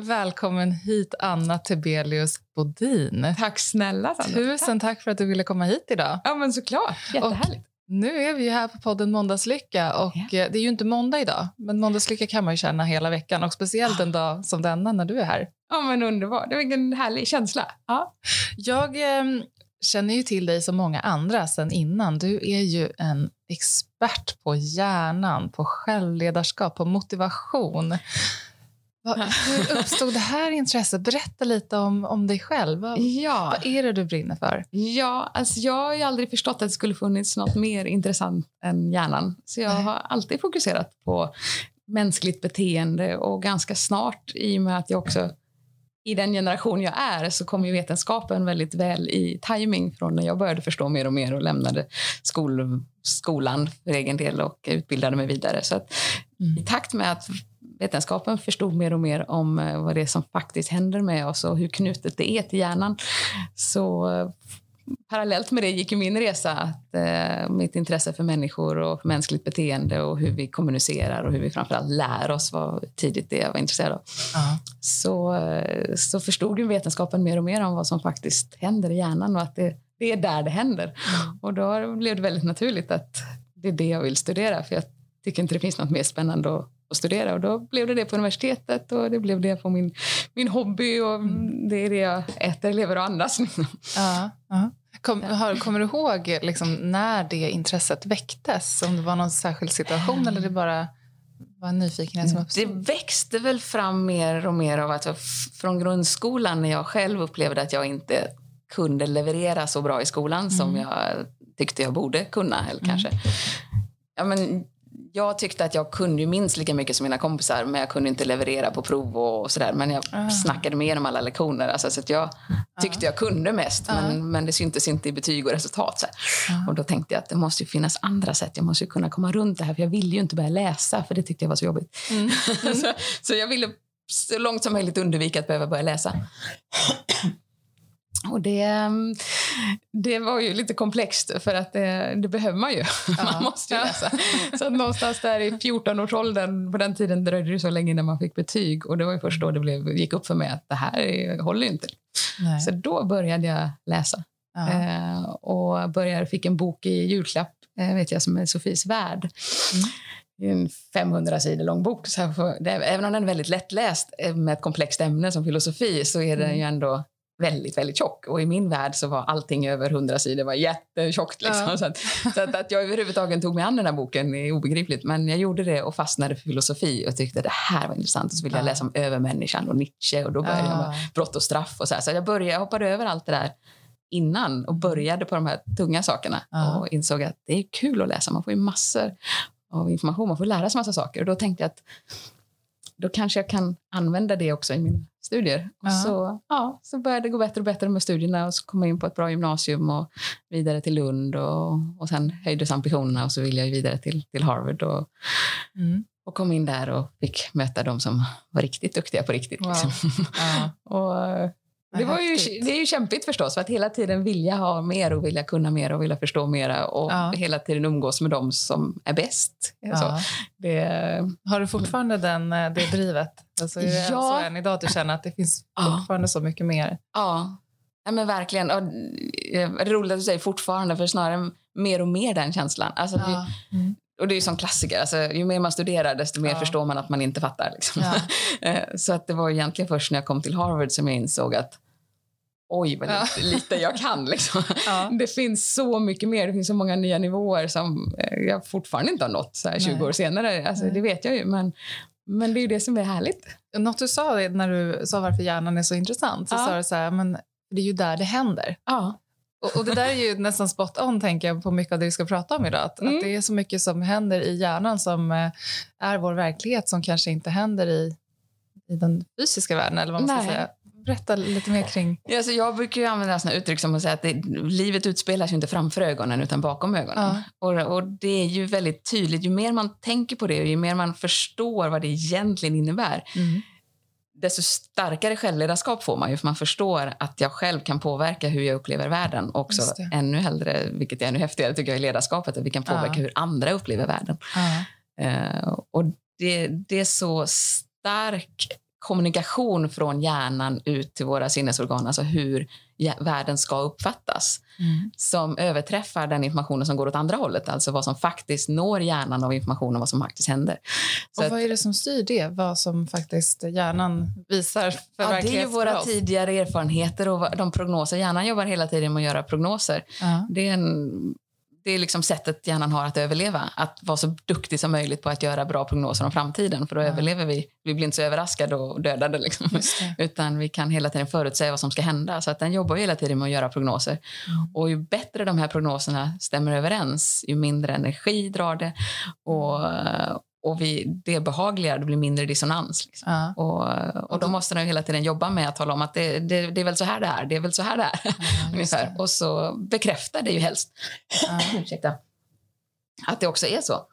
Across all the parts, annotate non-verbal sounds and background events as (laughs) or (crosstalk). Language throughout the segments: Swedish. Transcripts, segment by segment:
välkommen hit Anna Tebelius Bodin. Tack snälla Sandra. Tusen tack för att du ville komma hit idag. Ja men såklart, jättehärligt. Och nu är vi här på podden Måndagslycka och ja. det är ju inte måndag idag, men Måndagslycka kan man ju känna hela veckan och speciellt en dag som denna när du är här. Ja men underbart, det var en härlig känsla. Ja. Jag eh, känner ju till dig som många andra sen innan. Du är ju en expert på hjärnan, på självledarskap, på motivation. Hur uppstod det här intresset? Berätta lite om, om dig själv. Vad, ja. vad är det du brinner för? Ja, alltså jag har aldrig förstått att det skulle funnits något mer intressant än hjärnan. Så jag har alltid fokuserat på mänskligt beteende och ganska snart, i och med att jag också i den generation jag är så kom ju vetenskapen väldigt väl i timing från när jag började förstå mer och mer och lämnade skol, skolan för egen del och utbildade mig vidare. Så att mm. i takt med att vetenskapen förstod mer och mer om eh, vad det är som faktiskt händer med oss och hur knutet det är till hjärnan. Så eh, parallellt med det gick ju min resa, att, eh, mitt intresse för människor och för mänskligt beteende och hur vi kommunicerar och hur vi framförallt lär oss var tidigt det jag var intresserad av. Uh-huh. Så, eh, så förstod ju vetenskapen mer och mer om vad som faktiskt händer i hjärnan och att det, det är där det händer. Mm. Och då blev det väldigt naturligt att det är det jag vill studera för jag tycker inte det finns något mer spännande att att studera. Och då blev det det på universitetet och det blev det på min, min hobby och mm. det är det jag äter, lever och andas. Ja, ja. Kom, har, kommer du ihåg liksom, när det intresset väcktes? Om det var någon särskild situation eller det bara var en nyfikenhet som uppstod? Det växte väl fram mer och mer av att från grundskolan när jag själv upplevde att jag inte kunde leverera så bra i skolan mm. som jag tyckte jag borde kunna. Eller kanske. Mm. Ja, men jag tyckte att jag kunde minst lika mycket som mina kompisar men jag kunde inte leverera på prov och, sådär. Men jag uh. snackade med genom alla lektioner. Alltså, så att jag tyckte uh. jag kunde mest uh. men, men det syntes inte i betyg och resultat. Så Och då tänkte jag att det måste finnas andra sätt. Jag måste kunna komma runt det här för jag ville ju inte börja läsa för det tyckte jag var så jobbigt. Mm. Mm. (laughs) så, så jag ville så långt som möjligt undvika att behöva börja läsa. Och det, det var ju lite komplext, för att det, det behöver man ju. (laughs) Ja. Man måste ju läsa. Så att någonstans där i 14-årsåldern, på den tiden dröjde det så länge innan man fick betyg. Och det var ju först då det blev, gick upp för mig att det här håller inte. Nej. Så då började jag läsa. Ja. Eh, och började, fick en bok i julklapp, eh, vet jag, som är Sofies värld. Mm en 500 sidor lång bok. Så för, det, även om den är väldigt lättläst eh, med ett komplext ämne som filosofi så är den mm. ju ändå väldigt, väldigt tjock. Och i min värld så var allting över hundra sidor var jättetjockt. Liksom. Ja. Så, att, så att, att, jag överhuvudtaget tog mig an den här boken är obegripligt. Men jag gjorde det och fastnade för filosofi och tyckte att det här var intressant. Och så ville ja. jag läsa om övermänniskan och Nietzsche och då började ja. jag med brott och straff. Och så, här. så jag, började, jag hoppade över allt det där innan och började på de här tunga sakerna och insåg att det är kul att läsa. Man får ju massor av information, man får lära sig massa saker. Och då tänkte jag att då kanske jag kan använda det också i mina studier. Och så, ja, så började det gå bättre och bättre med studierna och så kom jag in på ett bra gymnasium och vidare till Lund och, och sen höjdes ambitionerna och så ville jag vidare till, till Harvard och, mm. och kom in där och fick möta de som var riktigt duktiga på riktigt. Wow. Liksom. Ja. (laughs) och, det, var ju, det är ju kämpigt förstås, för att hela tiden vilja ha mer och vilja kunna mer och vilja förstå mera och ja. hela tiden umgås med dem som är bäst. Ja. Det, har du fortfarande den, eh, det drivet? Alltså, är det ja. så än idag att du känner att det finns fortfarande så mycket mer? Ja, ja men verkligen. Och, är roligt att du säger fortfarande, för snarare mer och mer den känslan. Alltså, ja. mm. Och det är ju som klassiker, alltså, ju mer man studerar desto mer ja. förstår man att man inte fattar. Liksom. Ja. (laughs) Eh, så att det var egentligen först när jag kom till Harvard som jag insåg att oj vad ja. lite jag kan. (laughs) Liksom. Ja. Det finns så mycket mer, det finns så många nya nivåer som eh, jag fortfarande inte har nått så här 20 Nej. år senare. Alltså, det vet jag ju, men, men det är ju det som är härligt. Något du sa när du sa varför hjärnan är så intressant, så ja. sa du så här, men det är ju där det händer. Ja. Och, och, det där är ju nästan spot on tänker jag på mycket av det vi ska prata om idag. Att, mm. att det är så mycket som händer i hjärnan som eh, är vår verklighet som kanske inte händer i, i den fysiska världen. Eller vad man ska säga. Berätta lite mer kring... Ja, alltså jag brukar ju använda såna uttryck som att säga att det, livet utspelar sig inte framför ögonen utan bakom ögonen. Ja. Och, och, det är ju väldigt tydligt. Ju mer man tänker på det och ju mer man förstår vad det egentligen innebär mm. desto starkare självledarskap får man ju för man förstår att jag själv kan påverka hur jag upplever världen. Och också ännu hellre, vilket är ännu häftigare tycker jag i ledarskapet, att vi kan påverka ja. hur andra upplever världen. Uh, och det, det är så stark kommunikation från hjärnan ut till våra sinnesorgan, alltså hur världen ska uppfattas, mm. som överträffar den informationen som går åt andra hållet, alltså vad som faktiskt når hjärnan av information om vad som faktiskt händer. Så och vad är det som styr det? Vad som faktiskt hjärnan visar för ja, Det är ju våra tidigare erfarenheter och de prognoser. Hjärnan jobbar hela tiden med att göra prognoser. Uh Det är en det är liksom sättet hjärnan har att överleva. Att vara så duktig som möjligt på att göra bra prognoser om framtiden. För då ja. överlever vi. Vi blir inte så överraskade och dödade. Liksom. (laughs) Utan vi kan hela tiden förutsäga vad som ska hända. Så att den jobbar hela tiden med att göra prognoser. Mm. Och ju bättre de här prognoserna stämmer överens, ju mindre energi drar det. Och, och vi, det är behagligare, det blir mindre dissonans. Liksom. Ja. Och, och då måste den hela tiden jobba med att tala om att det, det, det är väl så här det är, det är väl så här det är. Ja, (laughs) och så bekräftar det ju helst. Ja. (laughs) Ursäkta. Att det också är så.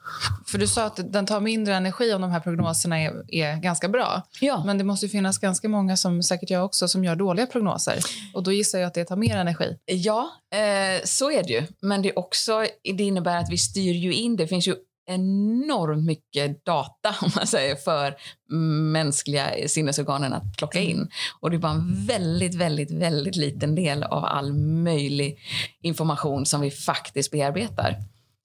För du sa att den tar mindre energi om de här prognoserna är, är ganska bra. Ja. Men det måste finnas ganska många, som säkert jag också, som gör dåliga prognoser. Och då gissar jag att det tar mer energi. Ja, eh, så är det ju. Men det, är också, det innebär att vi styr ju in. Det finns ju enormt mycket data (laughs) om man säger, för mänskliga sinnesorganen att plocka in. Mm. Och det är bara en väldigt, väldigt, väldigt liten del av all möjlig information som vi faktiskt bearbetar.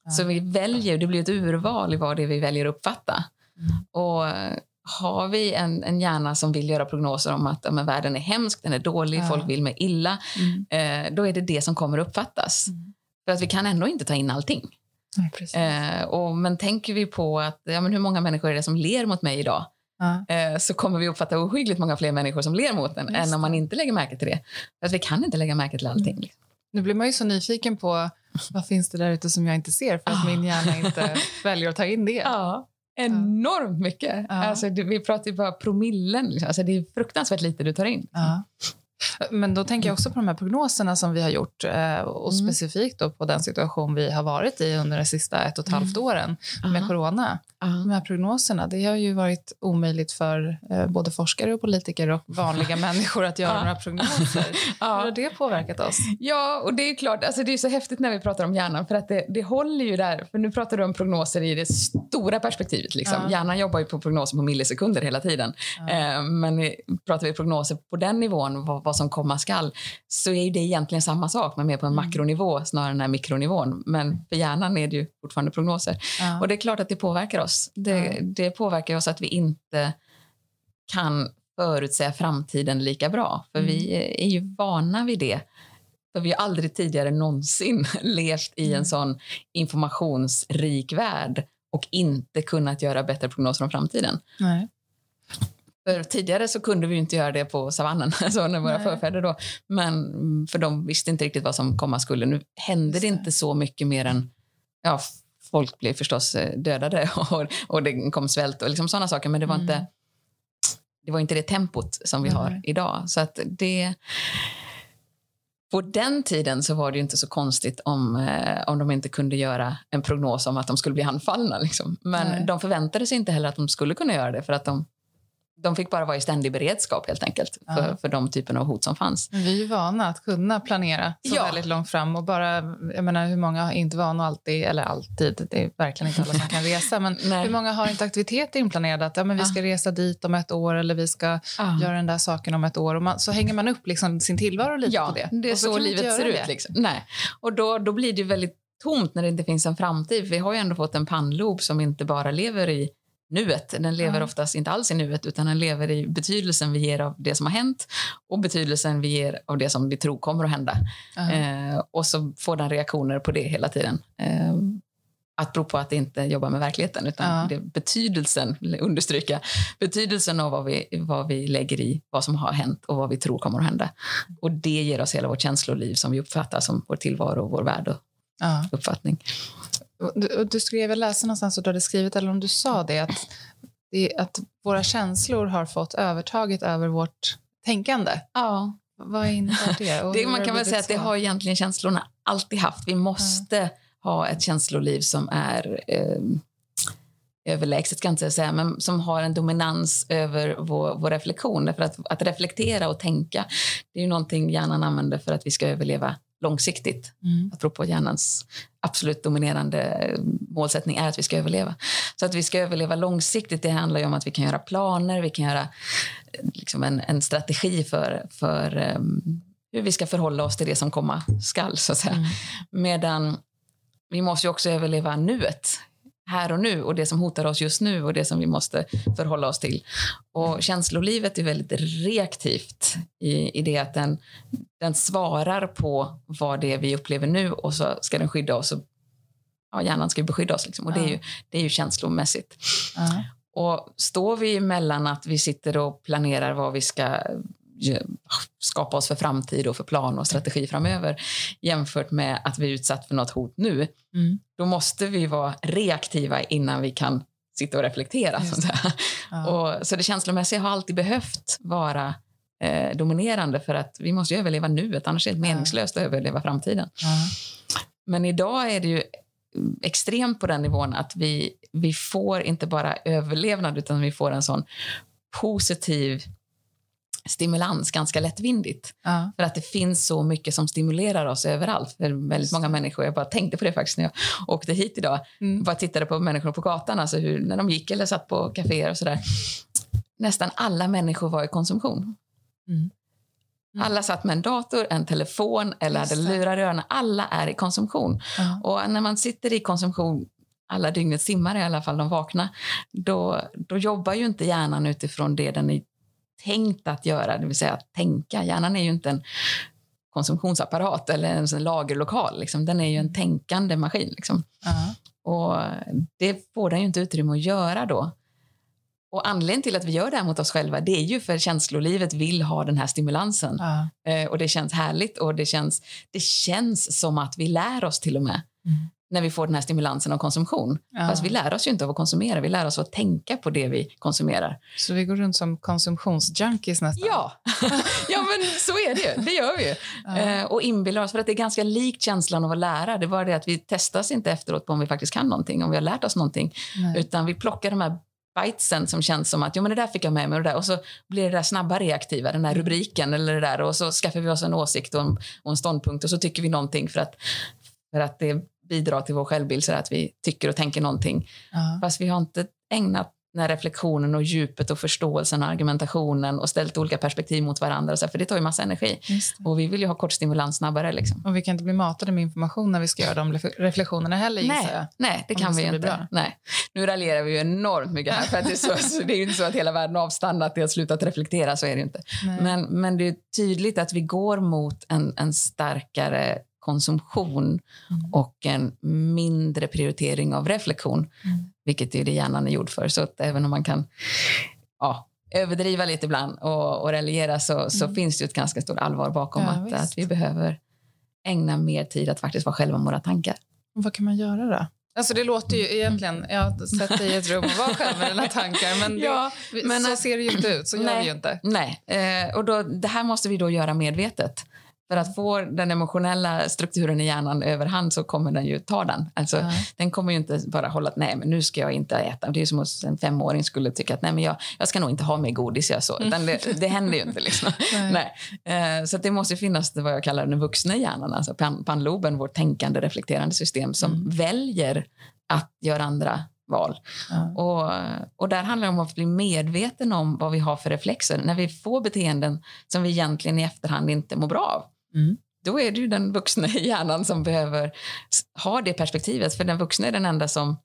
Ja. Så vi väljer, det blir ett urval i vad det är vi väljer att uppfatta. Mm. Och har vi en, en hjärna som vill göra prognoser om att men världen är hemsk, den är dålig, ja. folk vill mig illa, mm. eh, då är det det som kommer uppfattas. Mm. För att vi kan ändå inte ta in allting. Eh, och, men tänker vi på att, ja, men hur många människor är det som ler mot mig idag? Ja. Eh, så kommer vi uppfatta ohyggligt många fler människor som ler mot en än om man inte lägger märke till det. För att vi kan inte lägga märke till allting. Mm. Nu blir man ju så nyfiken på vad finns det där ute som jag inte ser för att oh. min hjärna inte (laughs) väljer att ta in det. Ja. Enormt mycket. Ja. Alltså, vi pratar ju bara promillen. Liksom. Alltså, det är fruktansvärt lite du tar in. Ja. Men då tänker jag också på de här prognoserna som vi har gjort eh, och mm. specifikt då på den situation vi har varit i under de sista ett och ett halvt mm. åren med corona. Uh De här prognoserna, det har ju varit omöjligt för eh, både forskare och politiker och vanliga (laughs) människor att göra några prognoser. (laughs) Hur har det påverkat oss? Ja, och det är klart, alltså det är så häftigt när vi pratar om hjärnan för att det, det håller ju där. För nu pratar du om prognoser i det stora perspektivet. Liksom. Hjärnan jobbar ju på prognoser på millisekunder hela tiden. Eh, men pratar vi prognoser på den nivån, vad, vad som komma skall, så är det egentligen samma sak, men mer på en mm. makronivå snarare än mikronivån. Men för hjärnan är det ju fortfarande prognoser. Ja. Och det är klart att det påverkar oss. Det, ja. det påverkar oss att vi inte kan förutsäga framtiden lika bra. För mm. vi är ju vana vid det. För vi har aldrig tidigare någonsin (laughs) levt i en mm. sån informationsrik värld och inte kunnat göra bättre prognoser om framtiden. Nej. För tidigare så kunde vi inte göra det på savannen, (laughs) alltså när våra Nej. förfäder då. Men för de visste inte riktigt vad som komma skulle. Nu hände det inte så mycket mer än, ja, folk blev förstås eh, dödade (laughs) och, och det kom svält och liksom sådana saker. Men det var, mm. inte, det var inte det tempot som vi mm. har idag. Så att det... På den tiden så var det inte så konstigt om, eh, om de inte kunde göra en prognos om att de skulle bli anfallna. Liksom. Men Nej. de förväntade sig inte heller att de skulle kunna göra det för att de de fick bara vara i ständig beredskap helt enkelt för, ja. för de typen av hot som fanns. Men vi är vana att kunna planera så ja. väldigt långt fram och bara, jag menar hur många är inte vana alltid, eller alltid, det är verkligen inte alla som kan resa, men (laughs) hur många har inte aktiviteter inplanerade att ja, men vi ska resa dit om ett år eller vi ska göra den där saken om ett år och man, så hänger man upp liksom sin tillvaro lite på det. det är så, så livet ser ut. Liksom. Nej. Och då, då blir det väldigt tomt när det inte finns en framtid. Vi har ju ändå fått en pannlob som inte bara lever i nuet. Den lever mm. oftast inte alls i nuet utan den lever i betydelsen vi ger av det som har hänt och betydelsen vi ger av det som vi tror kommer att hända. Mm. Eh, och så får den reaktioner på det hela tiden. Eh, att bero på att inte jobba med verkligheten utan ja. det betydelsen, understryka, betydelsen av vad vi, vad vi lägger i vad som har hänt och vad vi tror kommer att hända. Och det ger oss hela vårt känsloliv som vi uppfattar som vår tillvaro och vår värld och ja. uppfattning. Du, du skrev, jag läste någonstans och du hade skrivit, eller om du sa det, att, det, att våra känslor har fått övertaget över vårt tänkande. Ja. Vad innebär det? det man kan väl säga att det har egentligen känslorna alltid haft. Vi måste ja. ha ett känsloliv som är eh, överlägset, kan jag säga, men som har en dominans över vår, vår reflektion. För att, att reflektera och tänka, det är ju någonting hjärnan använder för att vi ska överleva långsiktigt. Mm. Apropå hjärnans absolut dominerande målsättning är att vi ska överleva. Så att vi ska överleva långsiktigt, det handlar om att vi kan göra planer, vi kan göra liksom en, en strategi för, för um, hur vi ska förhålla oss till det som komma skall. Så att säga. Mm. Medan vi måste också överleva nuet här och nu och det som hotar oss just nu och det som vi måste förhålla oss till. Och känslolivet är väldigt reaktivt i, i det att den, den svarar på vad det är vi upplever nu och så ska den skydda oss. Och, ja, hjärnan ska beskydda oss liksom, och det är ju, det är ju känslomässigt. Uh. Och står vi mellan att vi sitter och planerar vad vi ska skapa oss för framtid och för plan och strategi framöver jämfört med att vi är utsatt för något hot nu. Mm. Då måste vi vara reaktiva innan vi kan sitta och reflektera. Så, ja. och, så det känslomässiga har alltid behövt vara eh, dominerande för att vi måste överleva nuet, annars är det meningslöst att överleva framtiden. Ja. Men idag är det ju extremt på den nivån att vi, vi får inte bara överlevnad utan vi får en sån positiv stimulans ganska lättvindigt. Ja. För att det finns så mycket som stimulerar oss överallt. För väldigt många människor, jag bara tänkte på det faktiskt när jag åkte hit idag. Mm. Bara tittade på människor på gatan, alltså hur, när de gick eller satt på kaféer och sådär. Nästan alla människor var i konsumtion. Mm. Mm. Alla satt med en dator, en telefon eller hade lurar i öronen. Alla är i konsumtion. Ja. Och när man sitter i konsumtion alla dygnet simmar i alla fall, de vakna, då, då jobbar ju inte hjärnan utifrån det den är tänkt att göra, det vill säga att tänka. Hjärnan är ju inte en konsumtionsapparat eller en lagerlokal. Liksom. Den är ju en tänkande maskin. Liksom. Uh-huh. Och det får den ju inte utrymme att göra då. Och anledningen till att vi gör det här mot oss själva det är ju för känslolivet vill ha den här stimulansen. Uh-huh. Eh, och det känns härligt och det känns, det känns som att vi lär oss till och med. Mm när vi får den här stimulansen av konsumtion. Ja. Fast vi lär oss ju inte av att konsumera, vi lär oss att tänka på det vi konsumerar. Så vi går runt som konsumtionsjunkies nästan? Ja, (laughs) ja men så är det ju. Det gör vi ju. Ja. Eh, och inbillar oss, för att det är ganska likt känslan av att lära. Det är bara det att vi testas inte efteråt på om vi faktiskt kan någonting, om vi har lärt oss någonting. Nej. Utan vi plockar de här bitesen som känns som att jo, men det där fick jag med mig och, det där. och så blir det där snabba reaktiva, den här mm. rubriken eller det där och så skaffar vi oss en åsikt och en, och en ståndpunkt och så tycker vi någonting för att, för att det bidra till vår självbild så att vi tycker och tänker någonting. Ja. Fast vi har inte ägnat den här reflektionen och djupet och förståelsen och argumentationen och ställt olika perspektiv mot varandra. Så för det tar ju massa energi. Och vi vill ju ha kort stimulans snabbare. Liksom. Och vi kan inte bli matade med information när vi ska göra de reflektionerna heller nej, jag. Nej, det kan det vi inte. Nej. Nu raljerar vi ju enormt mycket här. För att det, är så, (laughs) så det är ju inte så att hela världen avstannat, det har slutat reflektera. Så är det inte. Men, men det är tydligt att vi går mot en, en starkare konsumtion mm. och en mindre prioritering av reflektion, mm. vilket är det hjärnan är gjord för. Så att även om man kan ja, överdriva lite ibland och, och reliera så, så mm. finns det ett ganska stort allvar bakom ja, att, att vi behöver ägna mer tid att faktiskt vara själva med våra tankar. vad kan man göra då? Alltså det låter ju egentligen, jag sätter i ett rum och var själv med dina (laughs) tankar, men, det, ja, men så ser det ju inte ut, så nej, gör vi ju inte. Nej, eh, och då, det här måste vi då göra medvetet. För att få den emotionella strukturen i hjärnan överhand så kommer den ju ta den. Alltså, mm. Den kommer ju inte bara hålla att nej, men nu ska jag inte äta. Det är som om en femåring skulle tycka att nej, men jag, jag ska nog inte ha mer godis. Jag så. Mm. Det, det händer ju inte. Liksom. (laughs) nej. nej. Uh, så det måste finnas det vad jag kallar den vuxna hjärnan, alltså pan, panloben, vårt tänkande, reflekterande system som mm. väljer att göra andra val. Mm. Och, och där handlar det om att bli medveten om vad vi har för reflexer när vi får beteenden som vi egentligen i efterhand inte mår bra av. Mm. Då är det ju den vuxna hjärnan som behöver ha det perspektivet. För den vuxna är den enda som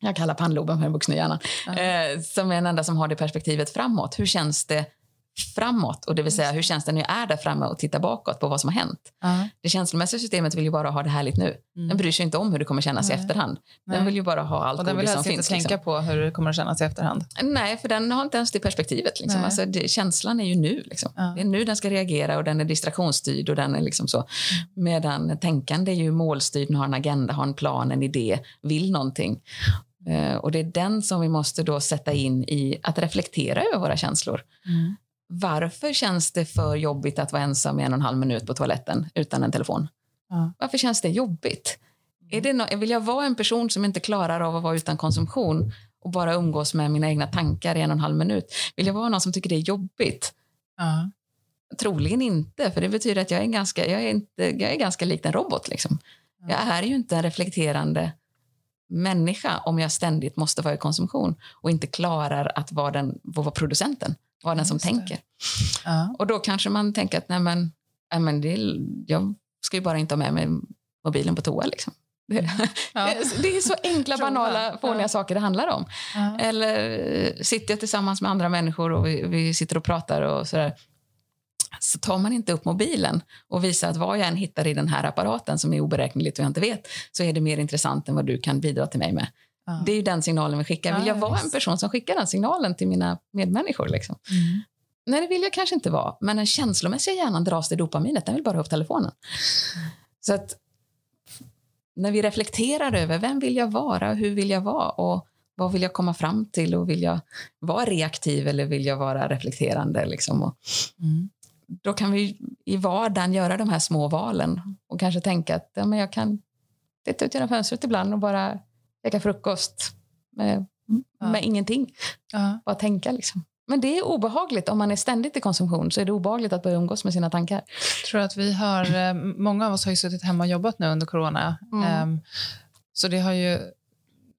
jag kallar pannloben för den vuxna hjärnan, mm. eh, som är den enda som har det perspektivet framåt. Hur känns det framåt. Och det vill säga, hur känns det när jag är där framme och tittar bakåt på vad som har hänt? Uh. Det känslomässiga systemet vill ju bara ha det härligt nu. Mm. Den bryr sig inte om hur det kommer kännas Nej. i efterhand. Den vill ju bara ha allt Och den vill helst inte finns, tänka liksom. på hur det kommer att kännas i efterhand. Nej, för den har inte ens det perspektivet. Liksom. Alltså, det, känslan är ju nu. Liksom. Uh. Det är nu den ska reagera och den är distraktionsstyrd och den är liksom så. Mm. Medan tänkande är ju målstyrd, har en agenda, har en plan, en idé, vill någonting. Uh, och det är den som vi måste då sätta in i att reflektera över våra känslor. Mm varför känns det för jobbigt att vara ensam i en och en halv minut på toaletten utan en telefon? Ja. Varför känns det jobbigt? Är det no vill jag vara en person som inte klarar av att vara utan konsumtion och bara umgås med mina egna tankar i en och en halv minut? Vill jag vara någon som tycker det är jobbigt? Ja. Troligen inte, för det betyder att jag är ganska, jag är inte, jag är ganska lik en robot. Liksom. Ja. Jag är ju inte en reflekterande människa om jag ständigt måste vara i konsumtion och inte klarar att vara, den, vara producenten vara den som tänker. Ja. Och då kanske man tänker att nej men, nej men det, jag ska ju bara inte ha med mig mobilen på toa. Liksom. Det, (laughs) Ja. det är så enkla, banala, fåniga Ja. saker det handlar om. Ja. Eller eh, sitter jag tillsammans med andra människor och vi, vi sitter och pratar och sådär. Så tar man inte upp mobilen och visar att vad jag än hittar i den här apparaten som är oberäkneligt och jag inte vet, så är det mer intressant än vad du kan bidra till mig med. Ja. Det är ju den signalen vi skickar. Vill Ja, jag vara en person som skickar den signalen till mina medmänniskor? Liksom? Mm. Nej, det vill jag kanske inte vara. Men den känslomässiga hjärnan dras till dopaminet. Den vill bara ha upp telefonen. Så att när vi reflekterar över vem vill jag vara, hur vill jag vara och vad vill jag komma fram till och vill jag vara reaktiv eller vill jag vara reflekterande? Liksom? Och Mm. då kan vi i vardagen göra de här små valen och kanske tänka att ja, men jag kan titta ut genom fönstret ibland och bara käka frukost med, Ja. med ingenting. Ja. Bara tänka liksom. Men det är obehagligt. Om man är ständigt i konsumtion så är det obehagligt att börja umgås med sina tankar. Jag tror att vi har, eh, många av oss har ju suttit hemma och jobbat nu under corona. Mm. Ehm, Så det har ju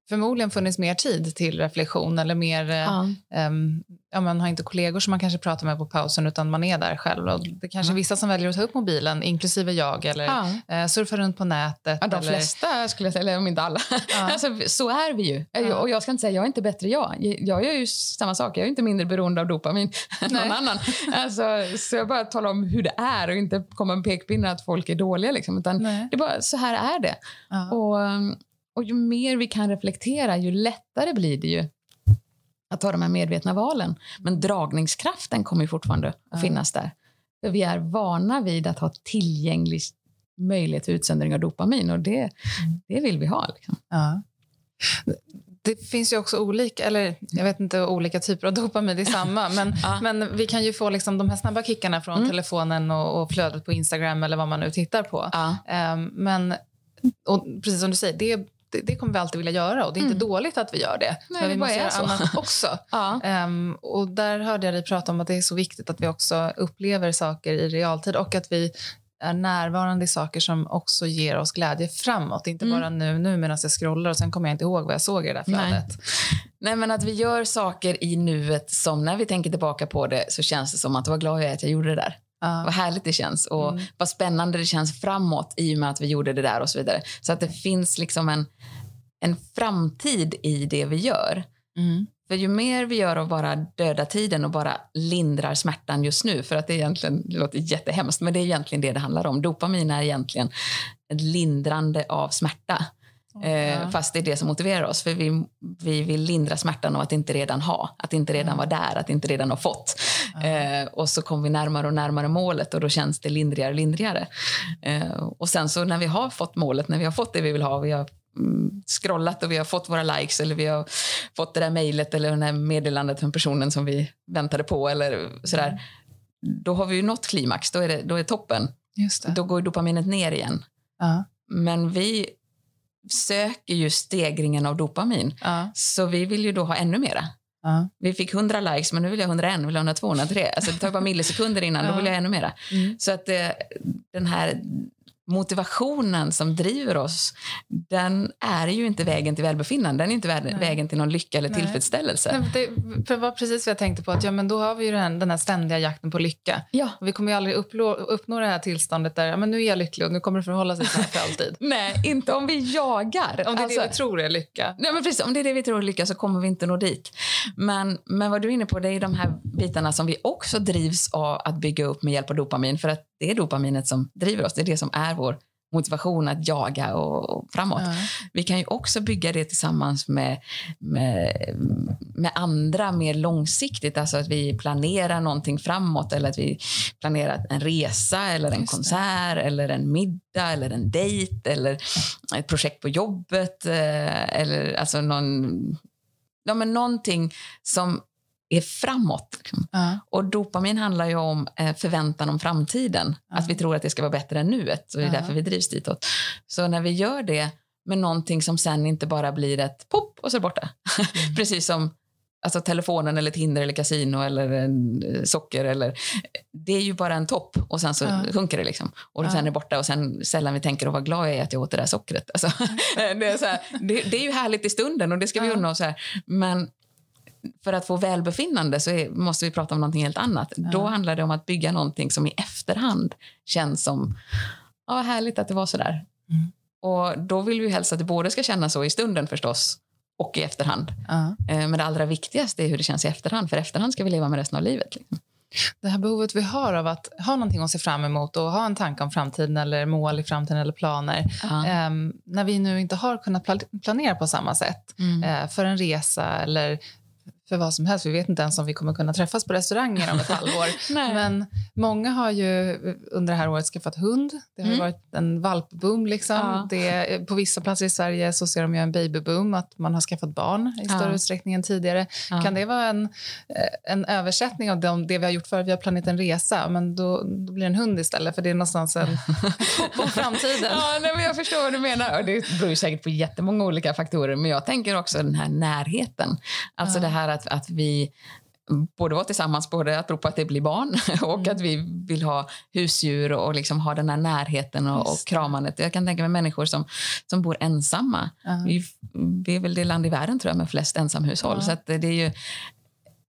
förmodligen funnits mer tid till reflektion eller mer, eh, ehm, ja, man har inte kollegor som man kanske pratar med på pausen utan man är där själv. Och det är kanske Mm. vissa som väljer att ta upp mobilen, inklusive jag, eller Ja. eh, surfa runt på nätet. Ja, de eller, flesta, skulle jag säga, eller om inte alla. Ja. (laughs) Alltså, så är vi ju. Ja. Och jag ska inte säga jag är inte bättre jag. Jag gör ju samma sak. Jag är inte mindre beroende av dopamin (laughs) än någon annan. (laughs) Alltså, så jag bara talar om hur det är och inte komma med pekpinnar att folk är dåliga. Liksom, utan Nej. det är bara, så här är det. Ja. Och, um, och ju mer vi kan reflektera, ju lättare blir det ju att ta de här medvetna valen. Men dragningskraften kommer fortfarande att finnas där. För vi är vana vid att ha tillgänglig möjlighet till utsöndring av dopamin och det, det vill vi ha. Liksom. Ja. Det finns ju också olika, eller jag vet inte olika typer av dopamin, det är samma. (laughs) Men, Ja. men vi kan ju få liksom de här snabba kickarna från Mm. telefonen och, och flödet på Instagram eller vad man nu tittar på. Ja. Ehm, men och precis som du säger, det, det, det kommer vi alltid vilja göra och det är inte Mm. dåligt att vi gör det. Nej, men det vi måste göra så. annat (laughs) också. Ja. Ehm, och där hörde jag dig prata om att det är så viktigt att vi också upplever saker i realtid och att vi är närvarande i saker som också ger oss glädje framåt. Inte Mm. bara nu, nu medan jag scrollar och sen kommer jag inte ihåg vad jag såg i det där Nej. flödet. Nej, men att vi gör saker i nuet som när vi tänker tillbaka på det så känns det som att vad glad jag är att jag gjorde det där. Ja. Vad härligt det känns och Mm. vad spännande det känns framåt i och med att vi gjorde det där och så vidare. Så att det finns liksom en, en framtid i det vi gör. Mm. För ju mer vi gör av bara döda tiden och bara lindrar smärtan just nu, för att det egentligen det låter jättehemskt, men det är egentligen det det handlar om. Dopamin är egentligen ett lindrande av smärta. Eh. Fast det är det som motiverar oss, för vi, vi vill lindra smärtan av att inte redan ha, att inte redan vara där, att inte redan ha fått. Eh, och så kommer vi närmare och närmare målet och då känns det lindrigare och lindrigare. Eh, och sen så när vi har fått målet, när vi har fått det vi vill ha, vi har mm, scrollat och vi har fått våra likes eller vi har fått det där mejlet eller det där meddelandet från personen som vi väntade på eller sådär. Mm. Då har vi ju nått klimax, då är det, då är toppen. Då går dopaminet ner igen. Ja. Men vi söker ju stegringen av dopamin. Ja. Så vi vill ju då ha ännu mera. Ja. Vi fick 100 likes, men nu vill jag 101, vill jag 102, 103. Alltså det tar bara millisekunder innan, då Ja. vill jag ännu mera. Mm. Så att eh, den här motivationen som driver oss, den är ju inte vägen till välbefinnande. Den är inte Nej. vägen till någon lycka eller Nej. tillfredsställelse. Nej, det, var precis vad jag tänkte på, att ja, men då har vi ju den, den här ständiga jakten på lycka. Ja. Och vi kommer ju aldrig upplå, uppnå det här tillståndet där ja, men nu är jag lycklig och nu kommer det förhålla sig så här för alltid. (laughs) Nej, inte om vi jagar. Om det är Alltså- det vi tror är lycka. Nej, men precis, om det är det vi tror är lycka så kommer vi inte nå dit. Men, men vad du är inne på det är de här bitarna som vi också drivs av att bygga upp med hjälp av dopamin. För att det är dopaminet som driver oss. Det är det som är vår motivation att jaga och, och framåt. Ja. Vi kan ju också bygga det tillsammans med, med, med andra mer långsiktigt. Alltså att vi planerar någonting framåt eller att vi planerar en resa eller en Just det. konsert eller en middag eller en dejt eller ett projekt på jobbet eh, eller alltså någon, ja, men någonting som är framåt. Ja. Och dopamin handlar ju om eh, förväntan om framtiden. Ja. Att vi tror att det ska vara bättre än nuet. Och det är därför vi drivs ditåt. Så när vi gör det med någonting som sen inte bara blir ett pop och så är borta. Mm. (laughs) Precis som alltså, telefonen eller Tinder eller kasino eller eh, socker. Eller, det är ju bara en topp och sen så Ja. sjunker det. Liksom. Och Ja. sen är det borta och sen sällan vi tänker, och vad glad jag är att jag åt det där sockret. Alltså, (laughs) det, är så här, det, det är ju härligt i stunden och det ska vi Ja. unna oss. Här. Men för att få välbefinnande så är, måste vi prata om någonting helt annat. Ja. Då handlar det om att bygga någonting som i efterhand känns som ja, härligt att det var så där. Mm. Och då vill vi helst att det både ska kännas så i stunden förstås och i efterhand. Uh. Men det allra viktigaste är hur det känns i efterhand, för efterhand ska vi leva med resten av livet. Liksom. Det här behovet vi har av att ha någonting att se fram emot och ha en tanke om framtiden eller mål i framtiden eller planer. Uh. Um, när vi nu inte har kunnat planera på samma sätt mm. uh, för en resa eller för vad som helst. Vi vet inte ens om vi kommer kunna träffas på restauranger om ett (laughs) halvår. Men många har ju under det här året skaffat hund. Det har mm. varit en valpboom. Liksom. Ja. Det, på vissa platser i Sverige så ser de ju en babyboom, att man har skaffat barn i större ja. utsträckning än tidigare. Ja. Kan det vara en, eh, en översättning av de, det vi har gjort för Vi har planerat en resa, men då, då blir det en hund istället, för det är någonstans en (laughs) om framtiden. Ja, nej, men jag förstår vad du menar. Och det beror säkert på jättemånga olika faktorer, men jag tänker också den här närheten. Alltså det här att, att vi både vara tillsammans, både att på att det blir barn (laughs) och mm. att vi vill ha husdjur och liksom ha den här närheten och, och kramandet. Jag kan tänka mig människor som, som bor ensamma. Uh. Vi, vi är väl det land i världen tror jag med flest ensamhushåll. Uh. Så det är ju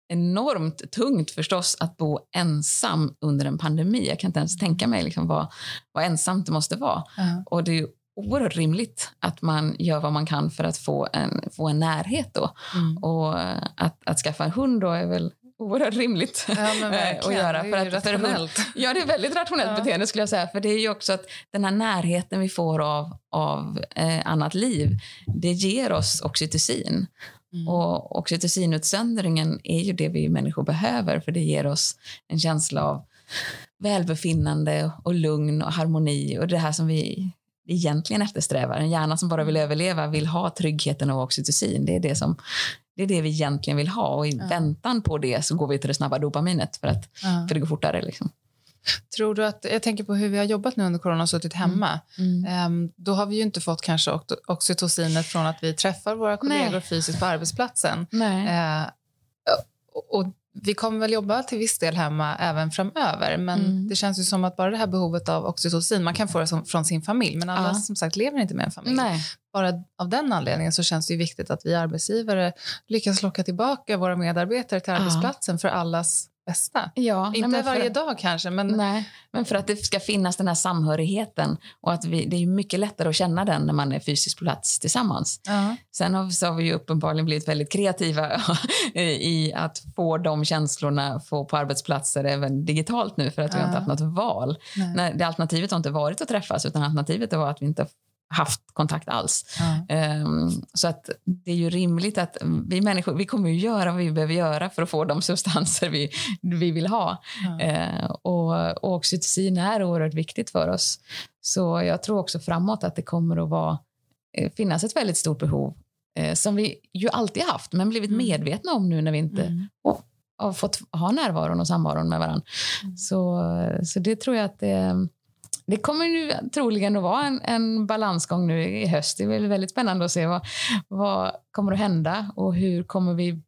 enormt tungt förstås att bo ensam under en pandemi. Jag kan inte ens tänka mig liksom vad, vad ensamt det måste vara. Uh. Och det är oerhört rimligt att man gör vad man kan för att få en, få en närhet. Då. Mm. Och att, att skaffa en hund då är väl oerhört rimligt ja, (laughs) att göra. För att, för hund, (laughs) ja, det är väldigt rationellt ja. beteende skulle jag säga. För det är ju också att den här närheten vi får av, av eh, annat liv, det ger oss oxytocin. Mm. Och oxytocinutsöndringen är ju det vi människor behöver för det ger oss en känsla av välbefinnande och lugn och harmoni och det här som vi egentligen eftersträvar. En hjärna som bara vill överleva vill ha tryggheten och oxytocin. Det är det, som, det, är det vi egentligen vill ha och i ja. väntan på det så går vi till det snabba dopaminet för, att, ja. för det går fortare. Liksom. Tror du att, jag tänker på hur vi har jobbat nu under corona och suttit mm. hemma. Mm. Mm. då har vi ju inte fått kanske oxytocinet från att vi träffar våra kollegor Nej. fysiskt på arbetsplatsen. Nej. Uh, och vi kommer väl jobba till viss del hemma även framöver. Men mm. det känns ju som att bara det här behovet av oxytocin, man kan få det som, från sin familj, men alla ja. som sagt lever inte med en familj. Nej. Bara av den anledningen så känns det viktigt att vi arbetsgivare lyckas locka tillbaka våra medarbetare till arbetsplatsen ja. för allas bästa. Ja, Inte nej, varje dag kanske, men... Nej, men för att det ska finnas den här samhörigheten. Och att vi, det är mycket lättare att känna den när man är fysiskt på plats tillsammans. Uh-huh. Sen har, så har vi ju uppenbarligen blivit väldigt kreativa (laughs) i att få de känslorna få på arbetsplatser även digitalt nu för att vi har inte haft något val. Nej. det alternativet har inte varit att träffas utan alternativet var att vi inte haft kontakt alls. Mm. Um, så att det är ju rimligt att vi människor vi kommer ju göra vad vi behöver göra för att få de substanser vi, vi vill ha. Mm. Uh, och, och oxytocin är oerhört viktigt för oss. Så jag tror också framåt att det kommer att vara, eh, finnas ett väldigt stort behov uh, som vi ju alltid haft men blivit mm. medvetna om nu när vi inte mm. har fått ha närvaron och samvaron med varandra. Mm. Så, så det tror jag att det det kommer ju troligen att vara en, en balansgång nu i höst. Det är väldigt spännande att se vad, vad kommer att hända och hur kommer vi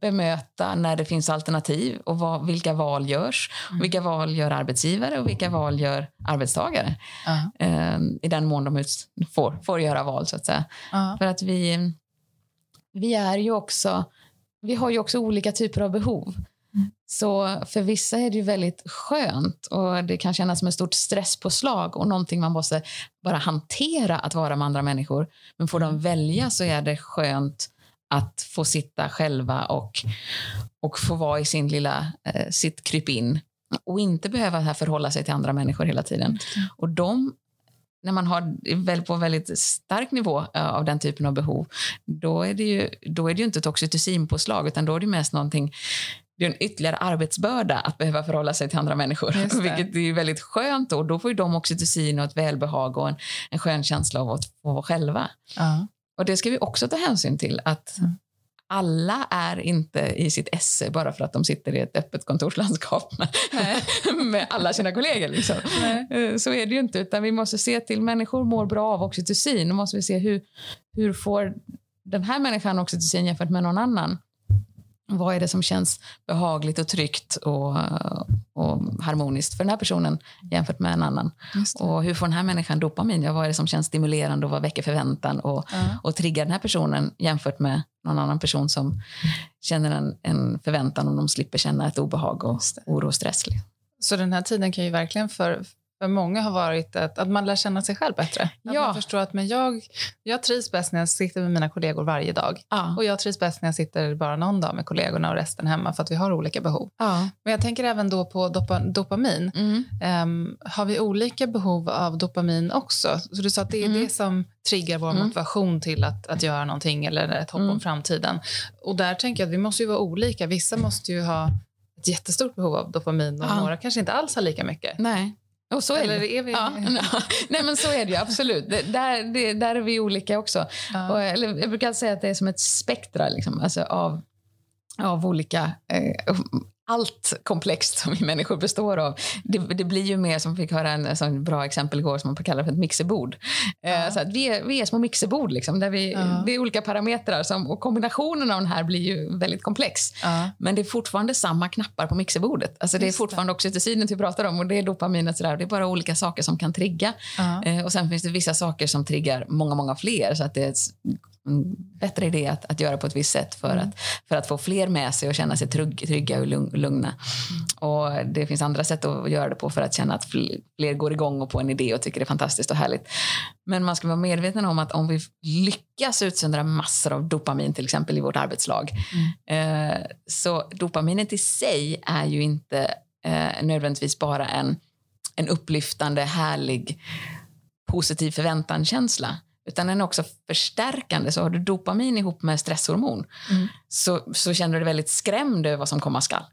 bemöta när det finns alternativ och vad, vilka val görs. Mm. Vilka val gör arbetsgivare och vilka val gör arbetstagare? Uh. Um, I den mån de ut, får, får göra val, så att säga. Uh. För att vi, vi är ju också... Vi har ju också olika typer av behov. Så för vissa är det väldigt skönt och det kan kännas som ett stort stresspåslag och någonting man måste bara hantera att vara med andra människor. Men får de välja så är det skönt att få sitta själva och, och få vara i sin lilla, eh, sitt krypin och inte behöva förhålla sig till andra människor hela tiden. Och de när man har väl på väldigt stark nivå eh, av den typen av behov, då är det ju, då är det ju inte ett oxytocinpåslag, utan då är det mest någonting det är en ytterligare arbetsbörda att behöva förhålla sig till andra människor. Vilket är väldigt skönt. Då, då får ju de oxytocin och ett välbehag och en, en skön känsla av att få vara själva. Uh. Och det ska vi också ta hänsyn till. att mm. Alla är inte i sitt esse bara för att de sitter i ett öppet kontorslandskap (laughs) med, med alla sina kollegor. Liksom. Eh, så är det ju inte. Utan vi måste se till människor mår bra av oxytocin. Då måste vi se hur, hur får den här människan oxytocin jämfört med någon annan. Vad är det som känns behagligt och tryggt och, och harmoniskt för den här personen jämfört med en annan? Och hur får den här människan dopamin? Ja, vad är det som känns stimulerande och vad väcker förväntan och, ja. och triggar den här personen jämfört med någon annan person som känner en, en förväntan och de slipper känna ett obehag och oro och stress. Så den här tiden kan ju verkligen för, för många har varit att, att man lär känna sig själv bättre. Att ja. man förstår att men jag, jag trivs bäst när jag sitter med mina kollegor varje dag. Ja. Och jag trivs bäst när jag sitter bara någon dag med kollegorna och resten hemma för att vi har olika behov. Ja. Men jag tänker även då på dopa, dopamin. Mm. Um, har vi olika behov av dopamin också? Så du sa att det är mm. det som triggar vår mm. motivation till att, att göra någonting eller ett hopp om mm. framtiden. Och där tänker jag att vi måste ju vara olika. Vissa måste ju ha ett jättestort behov av dopamin och några kanske inte alls har lika mycket. Nej. Och så är Eller det. Är vi... ja, (laughs) nej, men så är det ju absolut. Det, där, det, där är vi olika också. Ja. Och, eller, jag brukar säga att det är som ett spektra liksom, alltså av, av olika eh, allt komplext som vi människor består av. Det, det blir ju mer som vi fick höra en, en bra exempel igår som man kallar för ett mixerbord. Eh, ja. så vi, är, vi är små mixerbord liksom, där vi, ja. det är olika parametrar som, och kombinationen av den här blir ju väldigt komplex. Ja. Men det är fortfarande samma knappar på mixerbordet. Alltså det är fortfarande oxytocinet vi pratar om och det är dopaminet. Sådär. Det är bara olika saker som kan trigga. Eh, och sen finns det vissa saker som triggar många, många fler. Så att det en bättre idé att, att göra på ett visst sätt för, mm. att, för att få fler med sig och känna sig trygg, trygga och lugna. Mm. Och Det finns andra sätt att göra det på för att känna att fler går igång och på en idé och tycker det är fantastiskt och härligt. Men man ska vara medveten om att om vi lyckas utsöndra massor av dopamin till exempel i vårt arbetslag mm. eh, så dopaminet i sig är ju inte eh, nödvändigtvis bara en, en upplyftande, härlig, positiv förväntanskänsla utan den är också förstärkande. Så har du dopamin ihop med stresshormon mm. så, så känner du dig väldigt skrämd över vad som komma skall.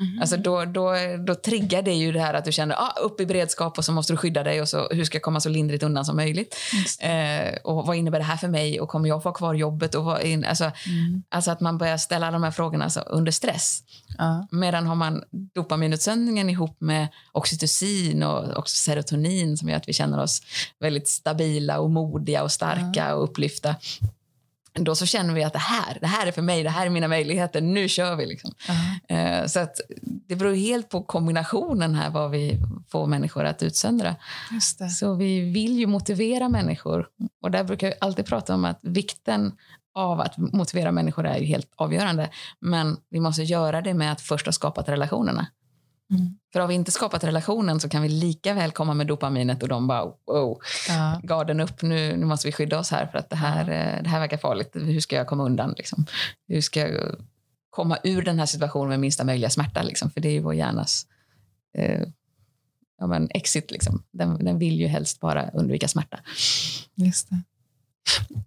Mm. Alltså då, då, då triggar det ju det här att du känner ah, upp i beredskap och så måste du skydda dig och så, hur ska jag komma så lindrigt undan som möjligt? Eh, och vad innebär det här för mig och kommer jag få ha kvar jobbet? Och vad in, alltså, mm. alltså att man börjar ställa de här frågorna alltså, under stress. Uh. Medan har man dopaminutsöndringen ihop med oxytocin och också serotonin som gör att vi känner oss väldigt stabila och modiga och starka uh. och upplyfta då så känner vi att det här, det här är för mig, det här är mina möjligheter, nu kör vi. Liksom. Uh-huh. Så att det beror helt på kombinationen här vad vi får människor att utsöndra. Så vi vill ju motivera människor. Och där brukar jag alltid prata om att vikten av att motivera människor är ju helt avgörande. Men vi måste göra det med att först ha skapat relationerna. Mm. För har vi inte skapat relationen så kan vi lika väl komma med dopaminet och de bara wow, ja. garden upp, nu, nu måste vi skydda oss här för att det här, ja. Eh, det här verkar farligt. Hur ska jag komma undan? Liksom? Hur ska jag komma ur den här situationen med minsta möjliga smärta? Liksom? För det är ju vår hjärnas eh, ja, men exit. Liksom. Den, den vill ju helst bara undvika smärta. Just det.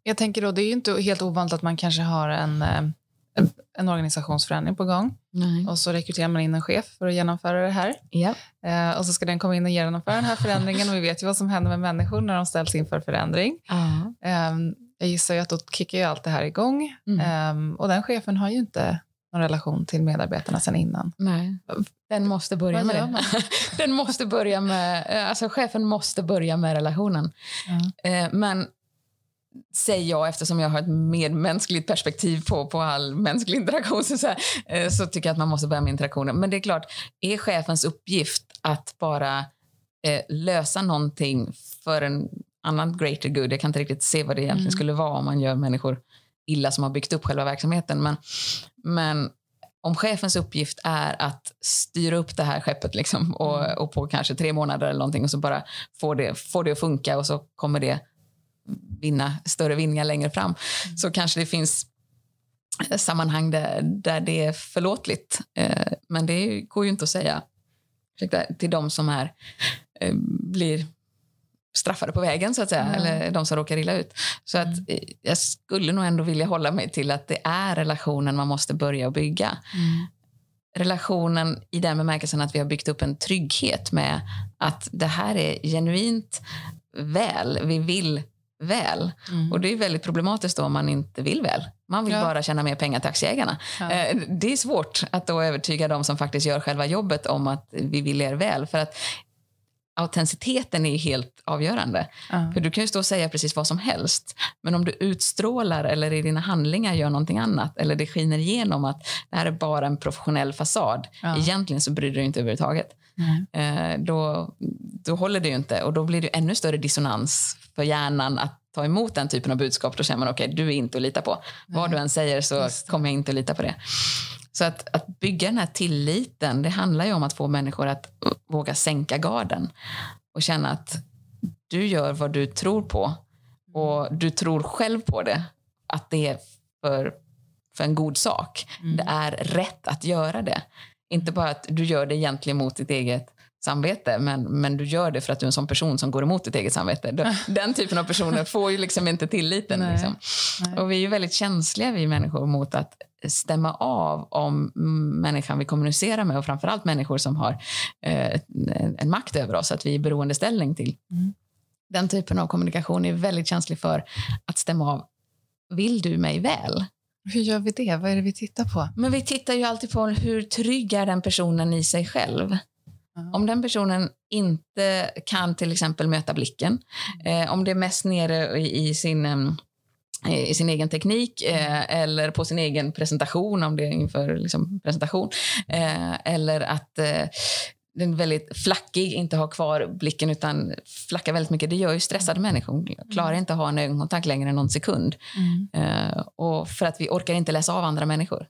Jag tänker då, det är ju inte helt ovanligt att man kanske har en eh, en organisationsförändring på gång. Nej. Och så rekryterar man in en chef för att genomföra det här. Ja. Eh, och så ska den komma in och genomföra den här förändringen. Och vi vet ju vad som händer med människor när de ställs inför förändring. Uh. Eh, jag gissar ju att då kickar ju allt det här igång. Mm. Eh, och den chefen har ju inte någon relation till medarbetarna sen innan. Nej. Den måste börja med det. (laughs) den måste börja med, alltså chefen måste börja med relationen. Mm. Men säger jag eftersom jag har ett medmänskligt perspektiv på, på all mänsklig interaktion så, så, här, eh, så tycker jag att man måste börja med interaktionen. Men det är klart, är chefens uppgift att bara eh, lösa någonting för en annan greater good? Jag kan inte riktigt se vad det egentligen mm. skulle vara om man gör människor illa som har byggt upp själva verksamheten. Men, men om chefens uppgift är att styra upp det här skeppet liksom, och, mm. och på kanske tre månader eller någonting och så bara få det, få det att funka och så kommer det vinna större vinningar längre fram. Mm. Så kanske det finns sammanhang där, där det är förlåtligt. Eh, men det går ju inte att säga till de som är, eh, blir straffade på vägen, så att säga, mm. eller de som råkar illa ut. Så att mm. jag skulle nog ändå vilja hålla mig till att det är relationen man måste börja bygga. Mm. Relationen i den bemärkelsen att vi har byggt upp en trygghet med att det här är genuint väl. Vi vill väl. Mm. Och det är väldigt problematiskt om man inte vill väl. Man vill ja. bara tjäna mer pengar till aktieägarna. Ja. Eh, det är svårt att då övertyga de som faktiskt gör själva jobbet om att vi vill er väl. För att autenticiteten är helt avgörande. Ja. För Du kan ju stå och säga precis vad som helst, men om du utstrålar eller i dina handlingar gör någonting annat eller det skiner igenom att det här är bara en professionell fasad, egentligen så bryr du dig inte överhuvudtaget. Eh, då, då håller det ju inte och då blir det ännu större dissonans för hjärnan att ta emot den typen av budskap. Då känner man okej, du är inte att lita på. Vad du än säger så kommer jag inte att lita på det. Så att, att bygga den här tilliten, det handlar ju om att få människor att våga sänka garden och känna att du gör vad du tror på och du tror själv på det, att det är för, för en god sak. Mm. Det är rätt att göra det. Inte bara att du gör det egentligen mot ditt eget samvete, men, men du gör det för att du är en sån person som går emot ditt eget samvete. (laughs) Den- typen av personer får ju liksom inte tilliten. Nej. Liksom. Nej. Och vi är ju väldigt känsliga, vi människor, mot att stämma av om människan vi kommunicerar med och framförallt människor som har eh, en, en makt över oss, att vi är i beroendeställning till. Mm. Den typen av kommunikation är väldigt känslig för att stämma av. Vill du mig väl? Hur gör vi det? Vad är det vi tittar på? Men vi tittar ju alltid på hur trygg är den personen i sig själv. Om den personen inte kan till exempel möta blicken, eh, om det är mest nere i, i sin i sin egen teknik eh, eller på sin egen presentation om det är inför liksom, presentation. Eh, eller att eh, den är väldigt flackig, inte har kvar blicken utan flackar väldigt mycket. Det gör ju stressade människor. Klarar inte att ha en ögonkontakt längre än någon sekund. Mm. Eh, och för att vi orkar inte läsa av andra människor.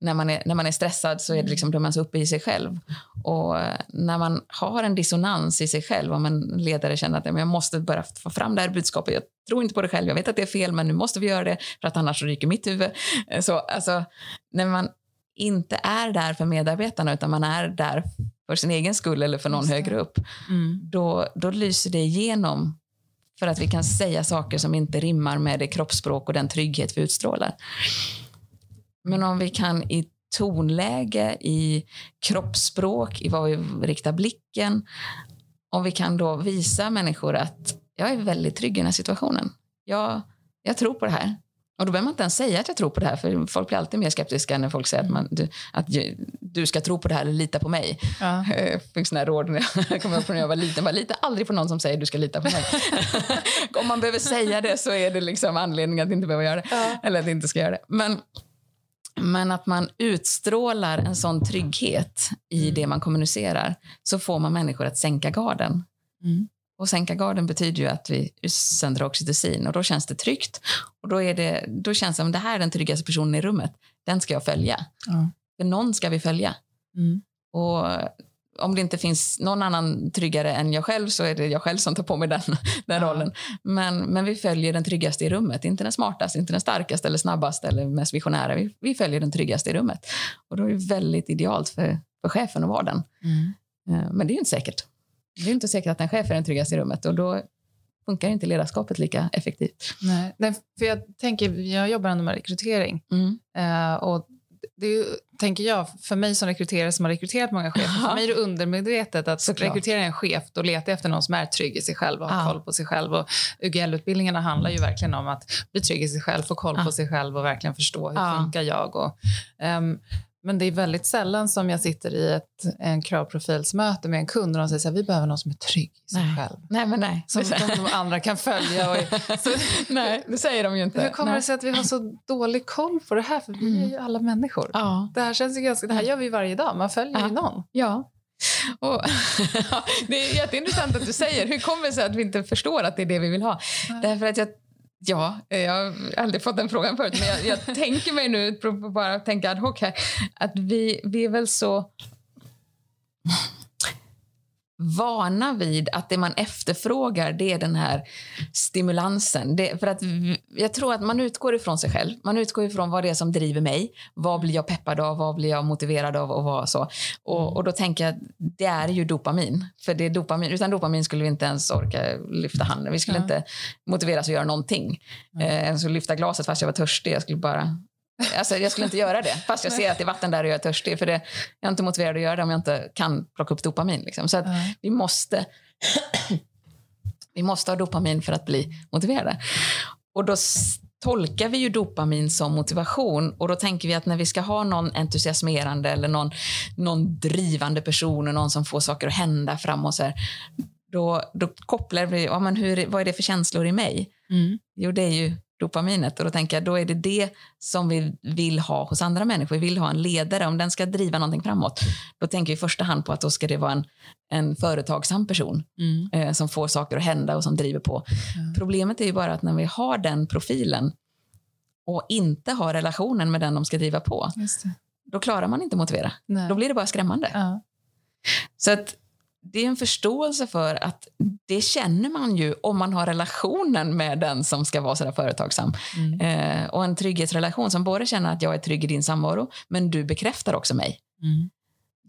När man är, när man är stressad så är det liksom, då man så uppe i sig själv. Och eh, när man har en dissonans i sig själv, om en ledare känner att "Men jag måste börja få fram det här budskapet, jag tror inte på det själv, jag vet att det är fel, men nu måste vi göra det för att annars ryker mitt huvud. Eh, Så, alltså, när man inte är där för medarbetarna utan man är där för sin egen skull eller för någon Just högre upp, Mm. då, då lyser det igenom för att vi kan säga saker som inte rimmar med det kroppsspråk och den trygghet vi utstrålar. Men om vi kan i tonläge, i kroppsspråk, i vad vi riktar blicken, om vi kan då visa människor att jag är väldigt trygg i den här situationen. Jag, jag tror på det här. Och då behöver man inte ens säga att jag tror på det här, för folk blir alltid mer skeptiska när folk säger att, man, du, att du ska tro på det här eller lita på mig. Ja. (laughs) Jag fick här råd när jag (laughs) kom upp när jag var liten. Bara, lita aldrig på någon som säger du ska lita på mig. (laughs) Om man behöver säga det så är det liksom anledning att inte behöva göra det. Ja. Eller att inte ska göra det. Men, men att man utstrålar en sån trygghet i Mm. det man kommunicerar så får man människor att sänka garden. Mm. Och sänka garden betyder ju att vi sänder oxytocin och då känns det tryggt. Och då, är det, då känns det som det här är den tryggaste personen i rummet. Den ska jag följa. Ja. För någon ska vi följa. Mm. Och om det inte finns någon annan tryggare än jag själv så är det jag själv som tar på mig den, (laughs) den Ja. rollen. Men, men vi följer den tryggaste i rummet. Inte den smartaste, inte den starkaste eller snabbaste eller mest visionära. Vi, vi följer den tryggaste i rummet. Och då är det väldigt idealt för, för chefen att vara den. Mm. Eh, Men det är ju inte säkert. Det är inte säkert att en chef är den tryggaste i rummet och då funkar inte ledarskapet lika effektivt. Nej, nej, för jag tänker, jag jobbar ändå med rekrytering. Mm. Eh, och det tänker jag, för mig som rekryterare som har rekryterat många chefer, Ja. för mig är det undermedvetet att Såklart. rekrytera en chef, då letar jag efter någon som är trygg i sig själv och har Ja. koll på sig själv. Och UGL-utbildningarna handlar ju verkligen om att bli trygg i sig själv, få koll Ja. på sig själv och verkligen förstå hur Ja. funkar jag. Och, ehm, men det är väldigt sällan som jag sitter i ett en kravprofilsmöte med en kund och de säger så här, vi behöver någon som är trygg i sig Nej. själv. Nej, men nej. Som de andra kan följa. Och, (laughs) så, nej, det säger de ju inte. hur kommer nej. det sig att vi har så dålig koll på det här? För vi Mm. är ju alla människor. Ja. Det här känns ju ganska, det här gör vi varje dag. Man följer Ja. ju någon. Ja. Och, (laughs) det är jätteintressant att du säger. Hur kommer det sig att vi inte förstår att det är det vi vill ha? Nej. Därför att jag, ja, jag har aldrig fått den frågan förut, men jag, jag (laughs) tänker mig nu, bara tänka ad hoc här, att vi, vi är väl så vana vid att det man efterfrågar det är den här stimulansen. Det, för att jag tror att man utgår ifrån sig själv. Man utgår ifrån vad det är som driver mig. Vad blir jag peppad av? Vad blir jag motiverad av? Och, vad så. och, och då tänker jag att det är ju dopamin. För det är dopamin. Utan dopamin skulle vi inte ens orka lyfta handen. Vi skulle Ja. inte motiveras att göra någonting. Eh, jag skulle lyfta glaset fast jag var törstig. Jag skulle bara Alltså, jag skulle inte göra det, fast jag ser att det är vatten där och jag är törstig. För det, jag är inte motiverad att göra det om jag inte kan plocka upp dopamin. Liksom. Så att Ja. vi måste, vi måste ha dopamin för att bli motiverade. Och då, tolkar vi ju dopamin som motivation och då tänker vi att när vi ska ha någon entusiasmerande eller någon, någon drivande person och någon som får saker att hända framåt så här, då, då kopplar vi, ja, men hur, vad är det för känslor i mig? Mm. Jo, det är ju dopaminet och då tänker jag då är det det som vi vill ha hos andra människor. Vi vill ha en ledare, om den ska driva någonting framåt. Då tänker vi i första hand på att då ska det vara en, en företagsam person mm. eh, som får saker att hända och som driver på. Mm. Problemet är ju bara att när vi har den profilen och inte har relationen med den de ska driva på, då klarar man inte motivera. Nej. Då blir det bara skrämmande. Ja. Så att det är en förståelse för att det känner man ju om man har relationen med den som ska vara sådär företagsam. Mm. Eh, och en trygghetsrelation som både känner att jag är trygg i din samvaro, men du bekräftar också mig. Mm.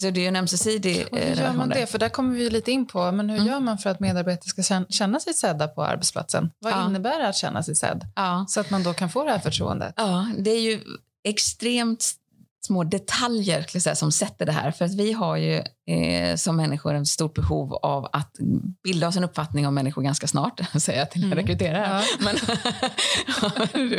Så det är en ömsesidig och hur gör man det? För där kommer vi lite in på, men hur mm. gör man för att medarbetare ska känna sig sedda på arbetsplatsen? Vad ja. innebär det att känna sig sedd? Ja. Så att man då kan få det här förtroendet. Ja, det är ju extremt små detaljer säga, som sätter det här. För att vi har ju eh, som människor ett stort behov av att bilda oss en uppfattning om människor ganska snart, (laughs) säger jag till mm. rekryterare. Ja. Men, (laughs)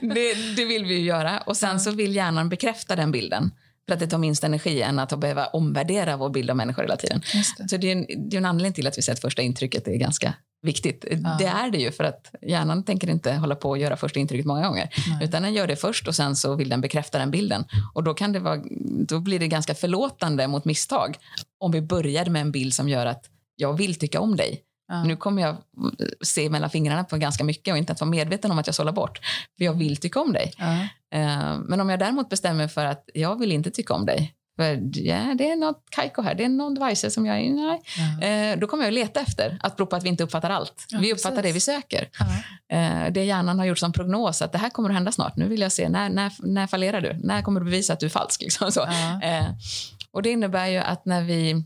det. Det vill vi ju göra. Och sen så vill hjärnan bekräfta den bilden. För att det tar minst energi än att behöva omvärdera vår bild av människor hela tiden. Det. Så det är, en, det är en anledning till att vi säger att första intrycket är ganska viktigt. Ja. Det är det ju för att hjärnan tänker inte hålla på och göra första intrycket många gånger. Nej. Utan den gör det först och sen så vill den bekräfta den bilden. Och då, kan det vara, då blir det ganska förlåtande mot misstag om vi började med en bild som gör att jag vill tycka om dig. Ja. Nu kommer jag se mellan fingrarna på ganska mycket och inte att vara medveten om att jag sållar bort. För jag vill tycka om dig. Ja. Eh, men om jag däremot bestämmer mig för att jag vill inte tycka om dig för ja, det är något kajko här, det är någon device som jag... Nej. Ja. Eh, då kommer jag att leta efter, att bero på att vi inte uppfattar allt. Vi uppfattar precis. det vi söker. Eh, det hjärnan har gjort som prognos, att det här kommer att hända snart. Nu vill jag se, när, när, när fallerar du? När kommer du bevisa att du är falsk? (laughs) Liksom så. Och det innebär ju att när vi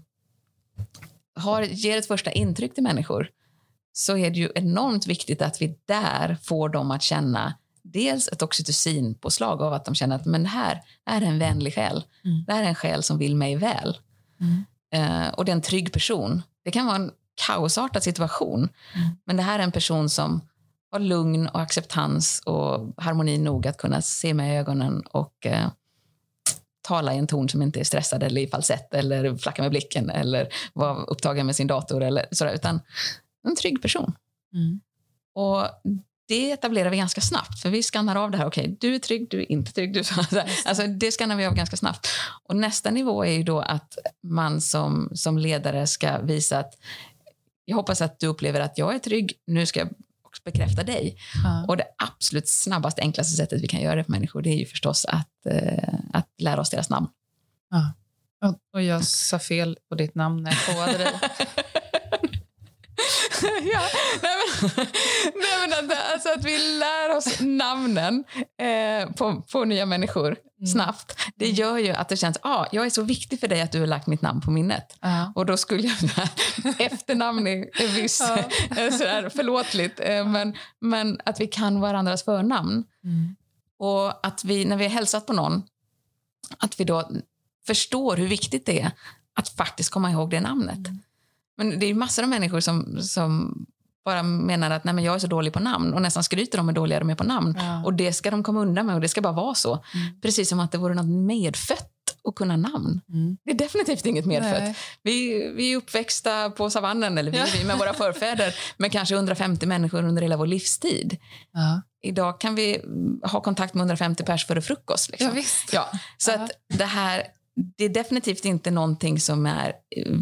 har, ger ett första intryck till människor så är det ju enormt viktigt att vi där får dem att känna dels ett oxytocinpåslag av att de känner att men här är en vänlig själ. Mm. Det här är en själ som vill mig väl. Mm. Uh, och det är en trygg person. Det kan vara en kaosartad situation, mm. men det här är en person som har lugn och acceptans och harmoni nog att kunna se mig i ögonen och uh, tala i en ton som inte är stressad eller i falsett eller flacka med blicken eller vara upptagen med sin dator eller sådär, utan en trygg person. Mm. Och det etablerar vi ganska snabbt, för vi skannar av det här. Okej, okay, du är trygg, du är inte trygg. Du, alltså, det skannar vi av ganska snabbt. Och nästa nivå är ju då att man som, som ledare ska visa att jag hoppas att du upplever att jag är trygg, nu ska jag bekräfta dig. Ja. Och det absolut snabbaste, enklaste sättet vi kan göra det för människor, det är ju förstås att, eh, att lära oss deras namn. Ja. Och jag sa fel på ditt namn när jag påade dig. (laughs) (laughs) ja, nej men, (laughs) nej men att, alltså att vi lär oss namnen eh, på, på nya människor mm. snabbt. Det gör ju att det känns, ah, jag är så viktig för dig att du har lagt mitt namn på minnet. Uh. Och då skulle jag, (laughs) efternamn är, är visst uh. sådär förlåtligt, eh, men, men att vi kan varandras förnamn. Mm. Och att vi, när vi har hälsat på någon, att vi då förstår hur viktigt det är att faktiskt komma ihåg det namnet. Mm. Men det är massor av människor som, som bara menar att nej men jag är så dålig på namn och nästan skryter om hur dåliga de är på namn. Ja. Och det ska de komma undan med och det ska bara vara så. Mm. Precis som att det vore något medfött att kunna namn. Mm. Det är definitivt inget medfött. Vi, vi är uppväxta på savannen, eller vi, ja. vi med våra förfäder, med kanske 150 människor under hela vår livstid. Ja. Idag kan vi ha kontakt med 150 pers före frukost. Liksom. Ja, visst. Ja. Så att det här det är definitivt inte någonting som är eh,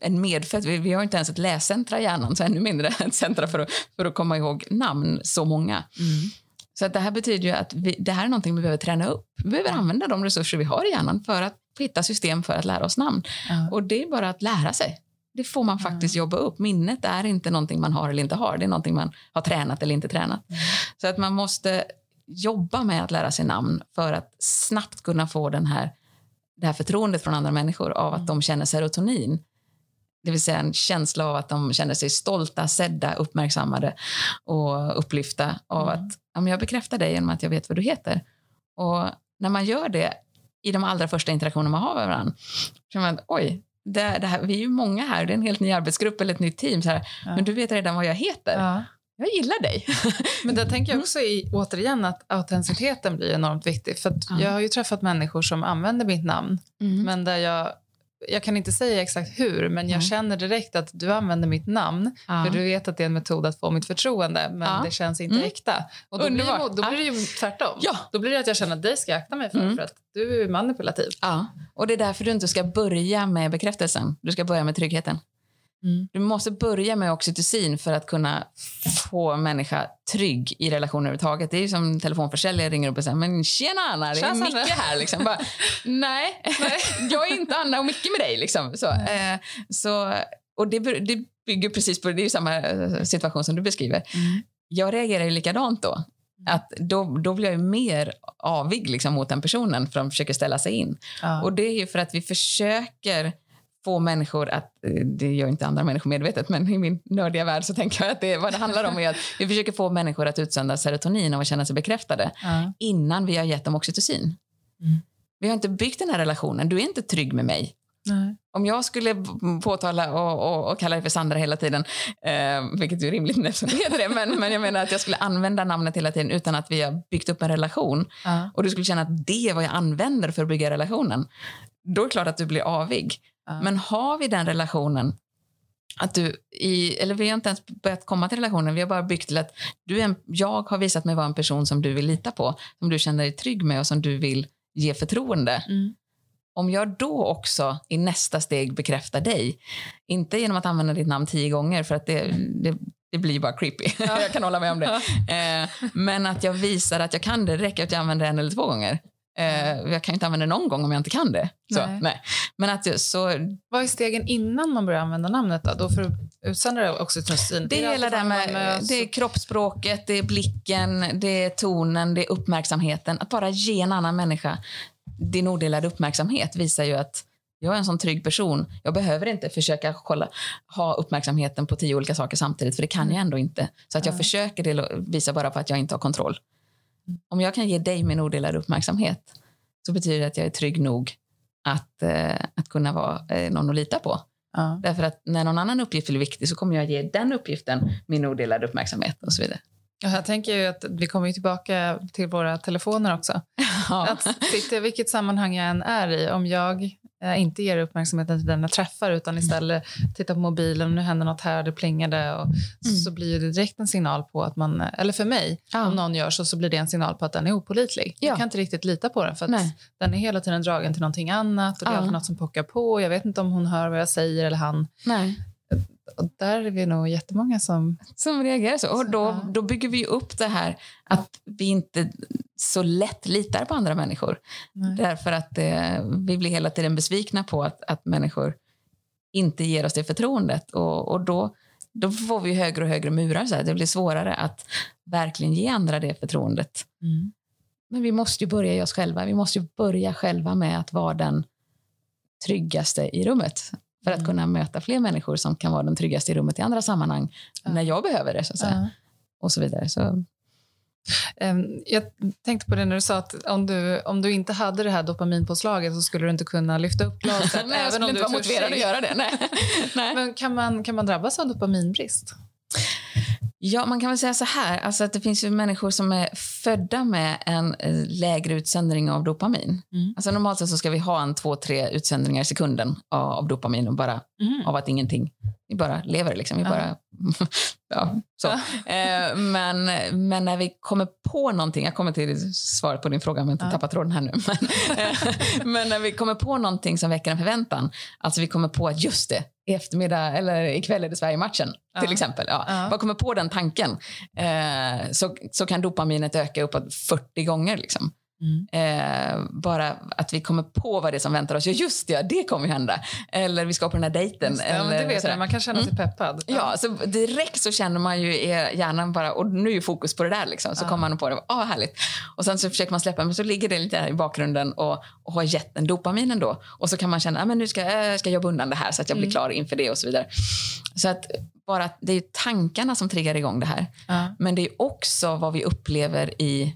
en medfödd... Vi, vi har inte ens ett läscentra i hjärnan, så ännu mindre (laughs) ett centra för att, för att komma ihåg namn, så många. Mm. Så att det här betyder ju att vi, det här är någonting vi behöver träna upp. Vi behöver använda de resurser vi har i hjärnan för att hitta system för att lära oss namn. Mm. Och det är bara att lära sig. Det får man faktiskt jobba upp. Minnet är inte någonting man har eller inte har. Det är någonting man har tränat eller inte tränat. Mm. Så att man måste jobba med att lära sig namn för att snabbt kunna få den här det här förtroendet från andra människor av att mm. de känner serotonin. Det vill säga en känsla av att de känner sig stolta, sedda, uppmärksammade och upplyfta av mm. att ja, jag bekräftar dig genom att jag vet vad du heter. Och när man gör det i de allra första interaktionerna man har med varandra, så man oj, det, det här, vi är ju många här, det är en helt ny arbetsgrupp eller ett nytt team. Så här, ja. Men du vet redan vad jag heter. Ja. Jag gillar dig. (laughs) Men där tänker jag också i, återigen att autenticiteten blir enormt viktig. För Ja. jag har ju träffat människor som använder mitt namn, Mm. men där jag jag kan inte säga exakt hur, men jag Mm. känner direkt att du använder mitt namn. Ja. För du vet att det är en metod att få mitt förtroende, men Ja. det känns inte Mm. äkta. Och då, blir, det, då blir det ju tvärtom. Ja. Då blir det att jag känner att dig ska jag akta mig för, Mm. för att du är manipulativ. Ja, och det är därför du inte ska börja med bekräftelsen. Du ska börja med tryggheten. Mm. Du måste börja med oxytocin för att kunna få en människa trygg i relationer överhuvudtaget. Det är ju som telefonförsäljare ringer upp och säger men tjena Anna, det är Micke Sanne." här. Liksom. Bara, Nej, (laughs) jag är inte Anna och Micke med dig. Liksom. Så, eh, så, och det, det bygger precis på, det är samma eh, situation som du beskriver. Jag reagerar ju likadant då. Att då, då blir jag mer avig liksom, mot den personen för de försöker ställa sig in. Ja. Och det är ju för att vi försöker få människor att, eh, det gör inte andra människor medvetet, men i min nördiga värld så tänker jag att det, vad det handlar om är att vi försöker få människor att utsöndra serotonin och känna sig bekräftade Ja. innan vi har gett dem oxytocin. Mm. Vi har inte byggt den här relationen, du är inte trygg med mig. Nej. Om jag skulle påtala och, och, och kalla dig för Sandra hela tiden, eh, vilket är rimligt eftersom det heter det, men, men jag menar att jag skulle använda namnet hela tiden utan att vi har byggt upp en relation Ja. och du skulle känna att det är vad jag använder för att bygga relationen, då är det klart att du blir avig. Ja. Men har vi den relationen, att du i, eller vi har inte ens börjat komma till relationen, vi har bara byggt till att du är en, jag har visat mig vara en person som du vill lita på, som du känner dig trygg med och som du vill ge förtroende. Mm. Om jag då också i nästa steg bekräftar dig, inte genom att använda ditt namn tio gånger för att det, det, det blir bara creepy, (laughs) jag kan hålla med om det. Eh, men att jag visar att jag kan det, det räcker att jag använder en eller två gånger. Eh, jag kan ju inte använda det någon gång om jag inte kan det. Så, Nej. nej. Men att så, Vad är stegen innan man börjar använda namnet? Då, då för att utsöndra oxytocin? det är det man med det är kroppsspråket, det är blicken, det är tonen, det är uppmärksamheten. Att bara ge en annan människa din odelade uppmärksamhet visar ju att jag är en sån trygg person. Jag behöver inte försöka kolla, ha uppmärksamheten på tio olika saker samtidigt, för det kan jag ändå inte. Så att jag Nej. försöker det visar bara på att jag inte har kontroll. Om jag kan ge dig min odelade uppmärksamhet så betyder det att jag är trygg nog att, eh, att kunna vara eh, någon att lita på. Ja. Därför att när någon annan uppgift blir viktig så kommer jag ge den uppgiften min odelade uppmärksamhet och så vidare. Ja, Jag tänker ju att vi kommer tillbaka till våra telefoner också. (laughs) Att sitta, vilket sammanhang jag än är i, om jag inte ger uppmärksamheten till den jag träffar utan istället tittar på mobilen, nu händer något här, det plingade och så blir det direkt en signal på att man, eller för mig, Ja. om någon gör så, så blir det en signal på att den är opolitlig. Ja. Jag kan inte riktigt lita på den för att den är hela tiden dragen till någonting annat och det är Ja. alltid något som pockar på. Jag vet inte om hon hör vad jag säger eller han. Nej. Och där är vi nog jättemånga som... Som reagerar så. Och då, Ja. då bygger vi upp det här att vi inte så lätt litar på andra människor. Nej. Därför att eh, vi blir hela tiden besvikna på att, att människor inte ger oss det förtroendet. Och, och då, då får vi högre och högre murar. Så här. Det blir svårare att verkligen ge andra det förtroendet. Mm. Men vi måste ju börja i oss själva. Vi måste ju börja själva med att vara den tryggaste i rummet. För att Mm. kunna möta fler människor som kan vara den tryggaste i rummet i andra sammanhang. När jag behöver det, så att säga. Och så vidare. Så, Jag tänkte på det när du sa att om du, om du inte hade det här dopaminpåslaget så skulle du inte kunna lyfta upp glaset. (laughs) Nej, jag även skulle om inte du vara motiverad att göra det. Nej. (laughs) Nej. Men kan man, kan man drabbas av dopaminbrist? Ja, man kan väl säga så här, alltså att det finns ju människor som är födda med en eh, lägre utsöndring av dopamin. Mm. Alltså normalt sett så ska vi ha en två, tre utsändningar i sekunden av, dopamin och bara Mm. av att ingenting. Vi bara lever liksom. Vi Ja. bara, (laughs) ja, så. Eh, men, men när vi kommer på någonting, jag kommer till svaret på din fråga om jag inte Ja. tappar tråden här nu. Men, (laughs) eh, men när vi kommer på någonting som väcker en förväntan, alltså vi kommer på att just det, i eftermiddag eller ikväll är det Sverige-matchen Ja. till exempel. Ja. Ja. Bara kommer på den tanken eh, så, så kan dopaminet öka uppåt 40 gånger. Liksom. Mm. Eh, bara att vi kommer på vad det är som väntar oss. Ja, just det, ja, det kommer ju hända. Eller vi ska på den här dejten. Det, ja, eller det vet man kan känna sig peppad. Ja, så direkt så känner man ju i hjärnan bara, och nu är fokus på det där liksom. Så Ja. kommer man på det, ah härligt. Och sen så försöker man släppa, men så ligger det lite där i bakgrunden och, och har gett en dopamin ändå. Och så kan man känna, ah, men nu ska jag ska jobba undan det här så att jag blir Mm. klar inför det och så vidare. Så att bara det är tankarna som triggar igång det här. Ja. Men det är också vad vi upplever i eh,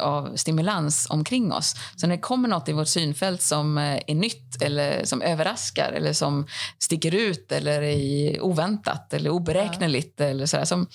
av stimulans omkring oss. Så när det kommer något i vårt synfält som eh, är nytt eller som överraskar eller som sticker ut eller är oväntat eller oberäkneligt eller sådär, som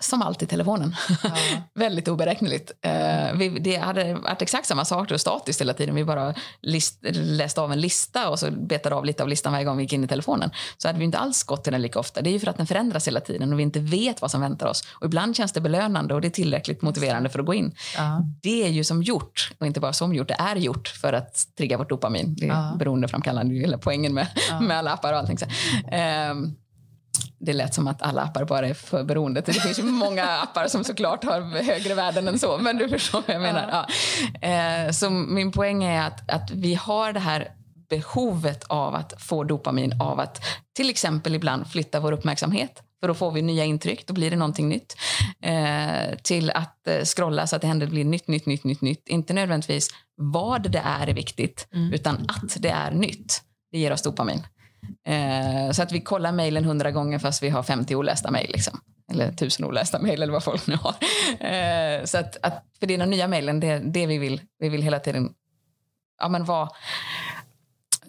som alltid telefonen. Ja. (laughs) Väldigt oberäkneligt. Uh, vi, det hade varit exakt samma sak, och statiskt hela tiden. Vi bara list, läste av en lista och så betade av lite av listan varje gång vi gick in i telefonen. Så hade vi inte alls gått till den lika ofta. Det är ju för att den förändras hela tiden och vi inte vet vad som väntar oss. Och ibland känns det belönande och det är tillräckligt motiverande för att gå in. Ja. Det är ju som gjort, och inte bara som gjort, det är gjort för att trigga vårt dopamin. Det är ja. beroendeframkallande, hela poängen med, ja. med alla appar och allting. Så. Um, det lät som att alla appar bara är för beroende. Det finns ju många (laughs) appar som såklart har högre värden än så, men du förstår vad jag menar. Ja. Eh, så min poäng är att, att vi har det här behovet av att få dopamin av att till exempel ibland flytta vår uppmärksamhet för då får vi nya intryck, då blir det någonting nytt. Eh, till att eh, scrolla så att det händer blir nytt, nytt, nytt, nytt, nytt. Inte nödvändigtvis vad det är är viktigt, mm. utan att det är nytt. Det ger oss dopamin. Eh, så att vi kollar mejlen hundra gånger fast vi har 50 olästa mejl. Liksom. Eller tusen olästa mejl eller vad folk nu har. Eh, så att, att för det är de nya mejlen, det det vi vill. Vi vill hela tiden ja, men vara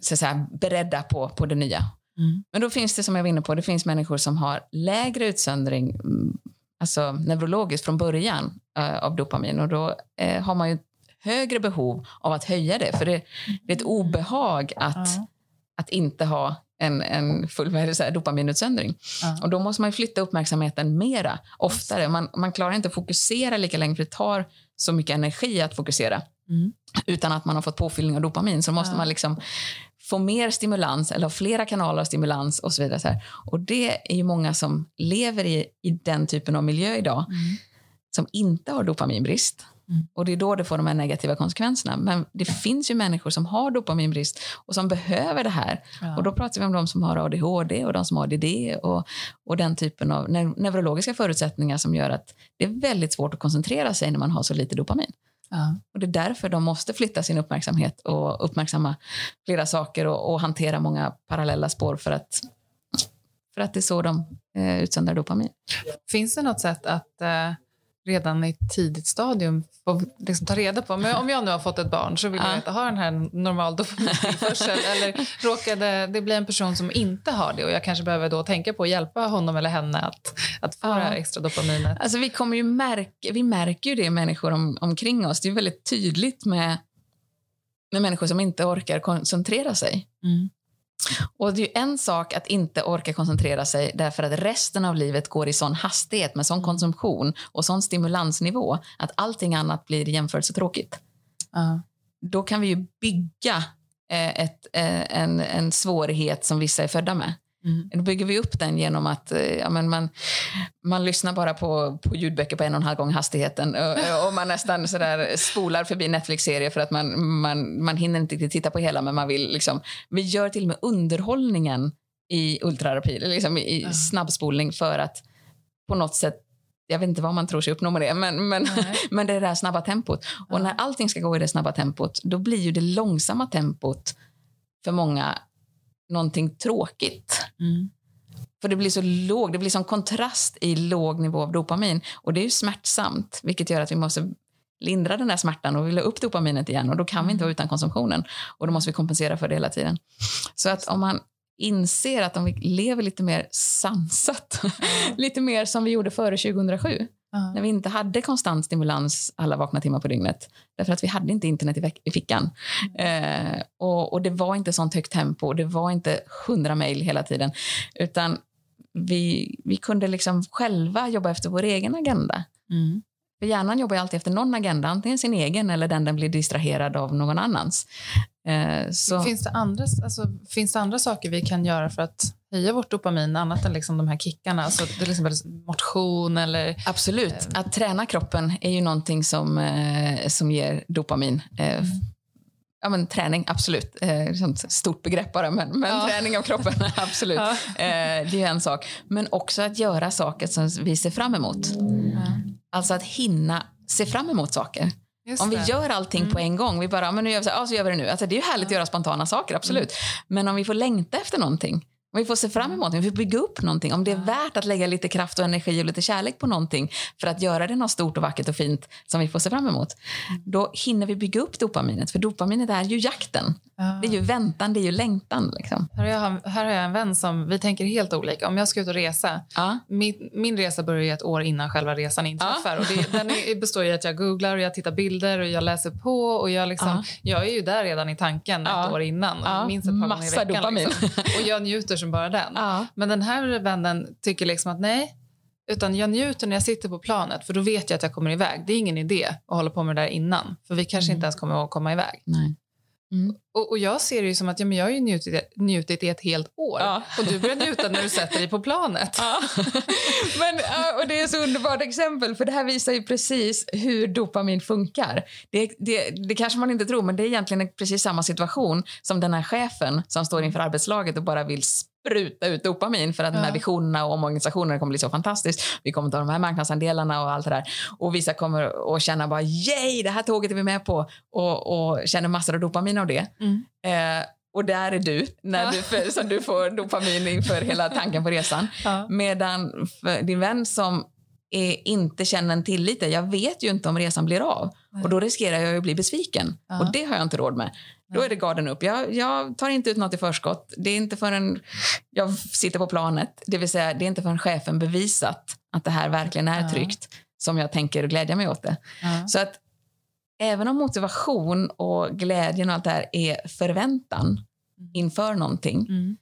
så att säga, beredda på, på det nya. Mm. Men då finns det som jag var inne på, det finns människor som har lägre utsöndring, mm, alltså neurologiskt från början uh, av dopamin och då uh, har man ju högre behov av att höja det för det, det är ett obehag att mm att inte ha en, en fullvärdig så här, dopaminutsöndring. Uh. Och då måste man flytta uppmärksamheten mera, oftare. Man, man klarar inte att fokusera lika länge för det tar så mycket energi att fokusera. Mm. Utan att man har fått påfyllning av dopamin så måste man liksom få mer stimulans eller ha flera kanaler av stimulans och så vidare. Så här. Och det är ju många som lever i, i den typen av miljö idag mm. som inte har dopaminbrist. Mm. Och det är då det får de här negativa konsekvenserna. Men det finns ju människor som har dopaminbrist och som behöver det här. Ja. Och då pratar vi om de som har ADHD och de som har ADD och, och den typen av neurologiska förutsättningar som gör att det är väldigt svårt att koncentrera sig när man har så lite dopamin. Ja. Och Det är därför de måste flytta sin uppmärksamhet och uppmärksamma flera saker och, och hantera många parallella spår för att, för att det är så de eh, utsöndrar dopamin. Finns det något sätt att eh redan i ett tidigt stadium få liksom ta reda på. Men om jag nu har fått ett barn så vill jag veta, har den här normal dopamintillförsel? (laughs) eller råkade det bli en person som inte har det och jag kanske behöver då tänka på att hjälpa honom eller henne att, att få ja. det här extra dopaminet? Alltså vi, kommer ju märka, vi märker ju det människor om, omkring oss. Det är väldigt tydligt med, med människor som inte orkar koncentrera sig. Mm. Och det är en sak att inte orka koncentrera sig därför att resten av livet går i sån hastighet med sån konsumtion och sån stimulansnivå att allting annat blir jämförelse tråkigt. Uh. Då kan vi ju bygga eh, ett, eh, en, en svårighet som vissa är födda med. Mm. Då bygger vi upp den genom att eh, ja, men man, man lyssnar bara på, på ljudböcker på en och en halv gång hastigheten och, och man nästan sådär spolar förbi Netflix-serier för att man, man, man hinner inte riktigt titta på hela men man vill liksom, vi gör till och med underhållningen i ultrarapid, liksom i ja. snabbspolning för att på något sätt jag vet inte vad man tror sig uppnå med det, men, men, (laughs) men det är det här snabba tempot. Ja. Och när allting ska gå i det snabba tempot, då blir ju det långsamma tempot för många någonting tråkigt. Mm. För det blir så låg, det blir som kontrast i låg nivå av dopamin. Och det är ju smärtsamt, vilket gör att vi måste lindra den där smärtan och vilja upp dopaminet igen. Och då kan vi inte vara utan konsumtionen. Och då måste vi kompensera för det hela tiden. Så att om man inser att om vi lever lite mer sansat, (laughs) lite mer som vi gjorde före 2007, Uh. När vi inte hade konstant stimulans alla vakna timmar på dygnet. Därför att vi hade inte internet i, i fickan. Mm. Eh, och, och, det var inte sånt högt tempo. Det var inte hundra mejl hela tiden. Utan vi, vi kunde liksom själva jobba efter vår egen agenda. Mm. För hjärnan jobbar alltid efter någon agenda, antingen sin egen eller den den blir distraherad av någon annans. Eh, så... Finns, det andra, alltså, finns det andra saker vi kan göra för att höja vårt dopamin annat än liksom de här kickarna? Alltså, det är liksom motion eller... Absolut. Eh... Att träna kroppen är ju någonting som, eh, som ger dopamin. Mm. Ja, men träning, absolut. Ett stort begrepp bara, men, men ja. träning av kroppen, (laughs) (laughs) absolut. Ja. Det är en sak. Men också att göra saker som vi ser fram emot. Mm. Alltså att hinna se fram emot saker. Just om vi gör allting mm. på en gång, vi bara, men nu gör vi så, ja, så gör vi det nu. Alltså, det är ju härligt ja. att göra spontana saker, absolut. Mm. Men om vi får längta efter någonting, vi får se fram emot, om vi får bygga upp någonting, om det är värt att lägga lite kraft och energi och lite kärlek på någonting för att göra det något stort och vackert och fint som vi får se fram emot. Mm. Då hinner vi bygga upp dopaminet, för dopaminet är ju jakten. Det är ju väntan, det är ju längtan. Liksom. Här, har jag, här har jag en vän som, vi tänker helt olika. Om jag ska ut och resa, ja. min, min resa börjar ju ett år innan själva resan inträffar. Ja. Och det, den är, består i att jag googlar och jag tittar bilder och jag läser på. Och jag, liksom, ja. jag är ju där redan i tanken ett år innan. Ja. Minst ett par Massa gånger i veckan. Liksom. Och jag njuter som bara den. Men den här vännen tycker liksom att nej, utan jag njuter när jag sitter på planet för då vet jag att jag kommer iväg. Det är ingen idé att hålla på med det där innan. För vi kanske mm. inte ens kommer att komma iväg. Nej. Mm. Och, och, jag ser det ju som att ja, men jag har ju njutit, njutit i ett helt år ja. och du börjar njuta när du sätter dig på planet. Ja. (laughs) men, och det är ett så underbart exempel för det här visar ju precis hur dopamin funkar. Det, det, det kanske man inte tror men det är egentligen precis samma situation som den här chefen som står inför arbetslaget och bara vill spruta ut dopamin för att ja. de här visionerna och omorganisationerna kommer bli så fantastiskt. Vi kommer ta de här marknadsandelarna och allt det där. Och vissa kommer att känna bara yay, det här tåget är vi med på och, och känner massor av dopamin av det. Mm. Eh, och där är du, när ja. du för, som du får dopamin inför hela tanken på resan. Ja. Medan din vän som är, inte känner en tillit, jag vet ju inte om resan blir av. Nej. Och då riskerar jag att bli besviken. Och det har jag inte råd med. Då är det garden upp. Jag, jag, tar inte ut något i förskott. Det är inte förrän jag sitter på planet, det vill säga det är inte förrän chefen bevisat att det här verkligen är tryggt som jag tänker glädja mig åt det. Så att även om motivation och glädjen och allt det här är förväntan mm. inför någonting mm.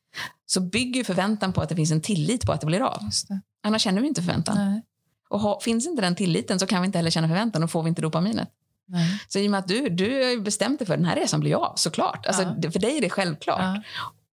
så bygger förväntan på att det finns en tillit på att det blir av. Det. Annars känner vi inte förväntan. Nej. Och ha, finns inte den tilliten så kan vi inte heller känna förväntan och får vi inte dopaminet. Nej. Så i och med att du, du har bestämt dig för den här resan blir av, såklart. Alltså, ja. För dig är det självklart. Ja.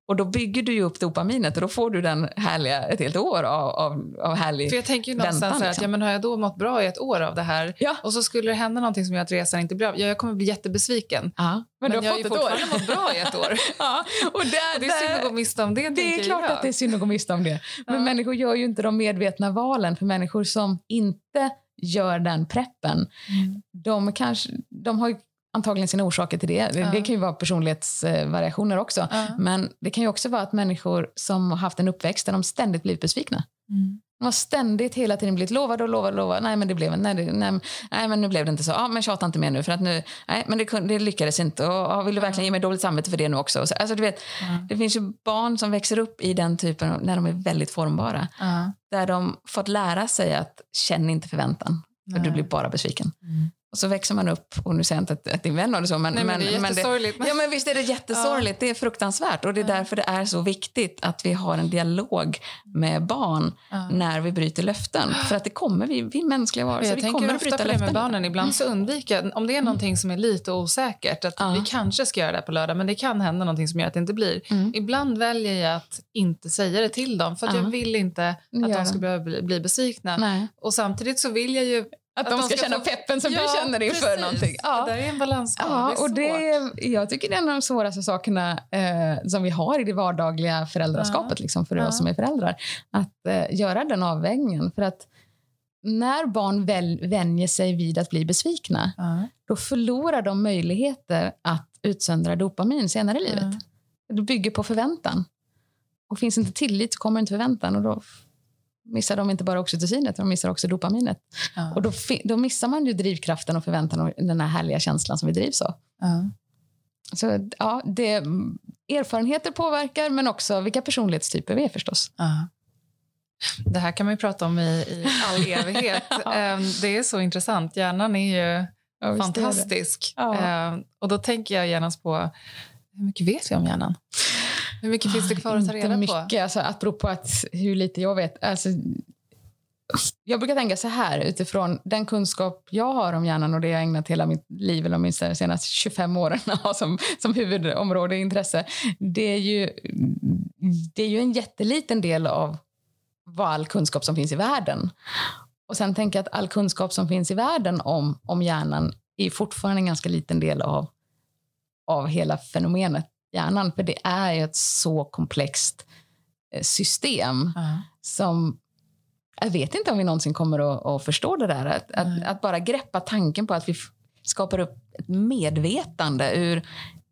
Och då bygger du ju upp dopaminet och då får du den härliga, ett helt år av, av, av härlig För jag tänker ju någonstans väntan, liksom. att ja, men har jag då mått bra i ett år av det här ja. och så skulle det hända någonting som gör att resan inte blir av, ja, jag kommer bli jättebesviken. Ja. Men, men jag har ju fortfarande mått bra i ett år. (laughs) ja. och där, det är synd att gå miste om det. Det är klart jag. att det är synd att gå miste om det. Men människor gör ju inte de medvetna valen. För människor som inte gör den preppen, mm. de, kanske, de har antagligen sina orsaker till det. Ja. Det kan ju vara personlighetsvariationer också. Ja. Men det kan ju också vara att människor som har haft en uppväxt där de ständigt blivit besvikna. Mm. De har ständigt hela tiden blivit lovade och lovade och lovade. Nej, men det blev nej, nej, nej, men nu blev det inte så. Ja, men tjata inte mer nu för att nu, nej, men det, det lyckades inte. Och, och vill du verkligen ge mig dåligt samvete för det nu också? Så, alltså, du vet, mm. Det finns ju barn som växer upp i den typen när de är väldigt formbara. Mm. Där de fått lära sig att känn inte förväntan. För du blir bara besviken. Mm. Och så växer man upp, och nu säger jag inte att, att din vän har det så, men, Nej, men, men det är. Men det, ja, men visst är det jättesorgligt. Ja. Det är fruktansvärt. Och det är ja. därför det är så viktigt att vi har en dialog med barn ja. när vi bryter löften. För att det kommer vi, vi mänskliga varelser, jag vi kommer att bryta löften. med barnen. Ibland så undviker om det är mm. någonting som är lite osäkert, att vi kanske ska göra det på lördag, men det kan hända någonting som gör att det inte blir. Mm. Ibland väljer jag att inte säga det till dem, för jag vill inte att de ska behöva bli, bli besvikna. Nej. Och samtidigt så vill jag ju att, att de, ska, ska känna få... peppen som ja, du känner inför precis. någonting. Ja. Det är en balansgång. Ja, och det är, jag tycker det är en av de svåraste sakerna eh, som vi har i det vardagliga föräldraskapet, ja. liksom, för ja. oss som är föräldrar. Att eh, göra den avvägningen. För att när barn väl vänjer sig vid att bli besvikna, ja. då förlorar de möjligheter att utsöndra dopamin senare i livet. Det bygger på förväntan. Och finns inte tillit så kommer inte förväntan och då missar de inte bara oxytocinet, de missar också dopaminet. Ja. Och då, då missar man ju drivkraften och förväntan och den här härliga känslan som vi drivs av. Ja. Så ja, det, erfarenheter påverkar, men också vilka personlighetstyper vi är förstås. Ja. Det här kan man ju prata om i, i all (laughs) evighet. Ehm, det är så intressant. Hjärnan är ju fantastisk. Ehm, och då tänker jag genast på hur mycket vet vi om hjärnan? Hur mycket finns det kvar att ta reda mycket, på? Alltså, apropå att hur lite jag vet. Alltså, jag brukar tänka så här utifrån den kunskap jag har om hjärnan och det jag ägnat hela mitt liv, eller minst de senaste 25 åren som, som huvudområde intresse. Det är, ju, det är ju en jätteliten del av vad all kunskap som finns i världen. Och sen tänker jag att all kunskap som finns i världen om, om hjärnan är fortfarande en ganska liten del av, av hela fenomenet hjärnan. För det är ett så komplext eh, system mm. som jag vet inte om vi någonsin kommer att, att förstå det där. Att, mm. att, att, bara greppa tanken på att vi skapar upp ett medvetande ur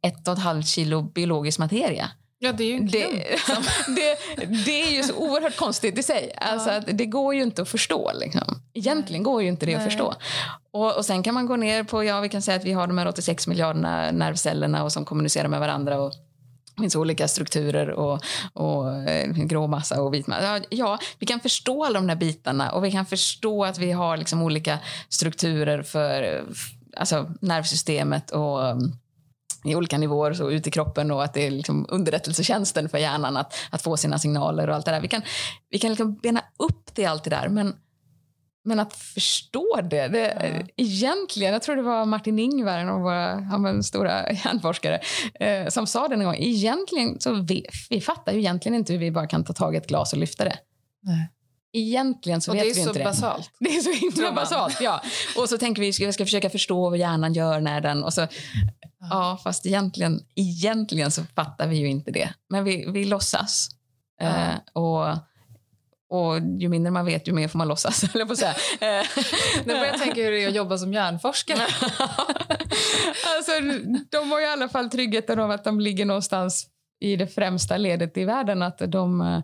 ett och ett halvt kilo biologisk materia. Ja, det är ju. Det, liksom. (laughs) det, det, är ju så oerhört konstigt i sig. Alltså, ja. det går ju inte att förstå. Liksom. Egentligen går ju inte det Nej. att förstå. Och, och Sen kan man gå ner på, ja vi kan säga att vi har de här 86 miljarderna nervcellerna och som kommunicerar med varandra. Och, det finns olika strukturer och, och eh, grå massa och vit massa. Ja, vi kan förstå alla de där bitarna och vi kan förstå att vi har liksom olika strukturer för alltså, nervsystemet och um, i olika nivåer så ut i kroppen och att det är liksom underrättelsetjänsten för hjärnan att, att få sina signaler och allt där. Vi kan, vi kan liksom bena upp det allt det där men, men att förstå det, det ja. egentligen, jag tror det var Martin Ingvar, en av våra en stora hjärnforskare, eh, som sa det en gång, egentligen så vi, vi fattar ju egentligen inte hur vi bara kan ta tag i ett glas och lyfta det. Nej. Egentligen så och vet vi inte det. Det är så basalt. (laughs) Det är så himla basalt, ja. Och så tänker vi att vi ska försöka förstå vad hjärnan gör när den... Och så, ja, fast egentligen, egentligen så fattar vi ju inte det. Men vi, vi låtsas. Uh. Eh, och, och ju mindre man vet, ju mer får man låtsas. (laughs) Eller på säga. nu börjar jag tänka hur det är att jobba som hjärnforskare. (laughs) alltså, de har i alla fall tryggheten av att de ligger någonstans i det främsta ledet i världen. Att de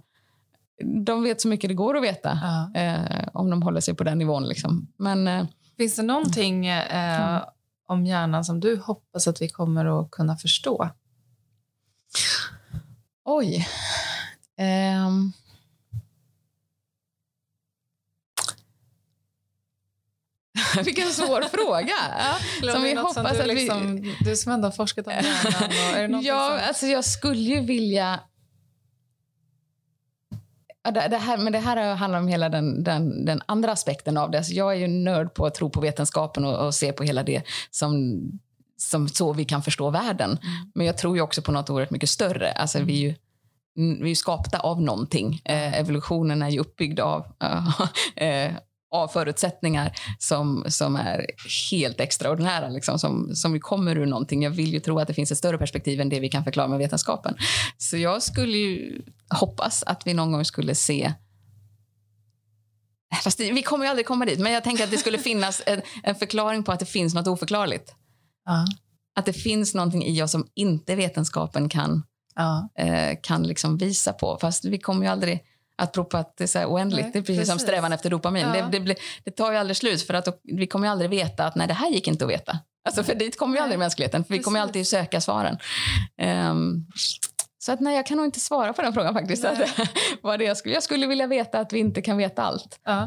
de vet så mycket det går att veta ja. eh, om de håller sig på den nivån. Liksom. Men, eh, Finns det någonting eh, om hjärnan som du hoppas att vi kommer att kunna förstå? Oj. Um. (laughs) Vilken svår fråga. (laughs) Ja, som vi hoppas som du, att vi... Liksom, du som ändå har forskat om hjärnan. Och är det ja, som... alltså jag skulle ju vilja det, det, här, men det här handlar om hela den, den, den andra aspekten av det. Alltså jag är ju nörd på att tro på vetenskapen och, och se på hela det som, som så vi kan förstå världen. Mm. Men jag tror ju också på något oerhört mycket större. Alltså vi är ju vi är skapta av någonting. Eh, evolutionen är ju uppbyggd av, (laughs) eh, av förutsättningar som, som är helt extraordinära, liksom, som, som kommer ur någonting. Jag vill ju tro att det finns ett större perspektiv än det vi kan förklara med vetenskapen. Så jag skulle ju hoppas att vi någon gång skulle se Fast vi kommer ju aldrig komma dit, men jag tänker att det skulle finnas en, en förklaring på att det finns något oförklarligt. Uh. Att det finns någonting i oss som inte vetenskapen kan, uh. eh, kan liksom visa på. Fast vi kommer ju aldrig att på att det är så oändligt. Nej, det är precis, precis, som strävan efter dopamin. Ja. Det, det, det, tar ju aldrig slut för att vi kommer aldrig veta att nej, det här gick inte att veta. Alltså, för dit kommer ju aldrig mänskligheten, för vi kommer alltid söka svaren. Um, så att, nej, jag kan nog inte svara på den frågan faktiskt. Att, (laughs) vad det jag, skulle, jag skulle vilja veta att vi inte kan veta allt. Ja.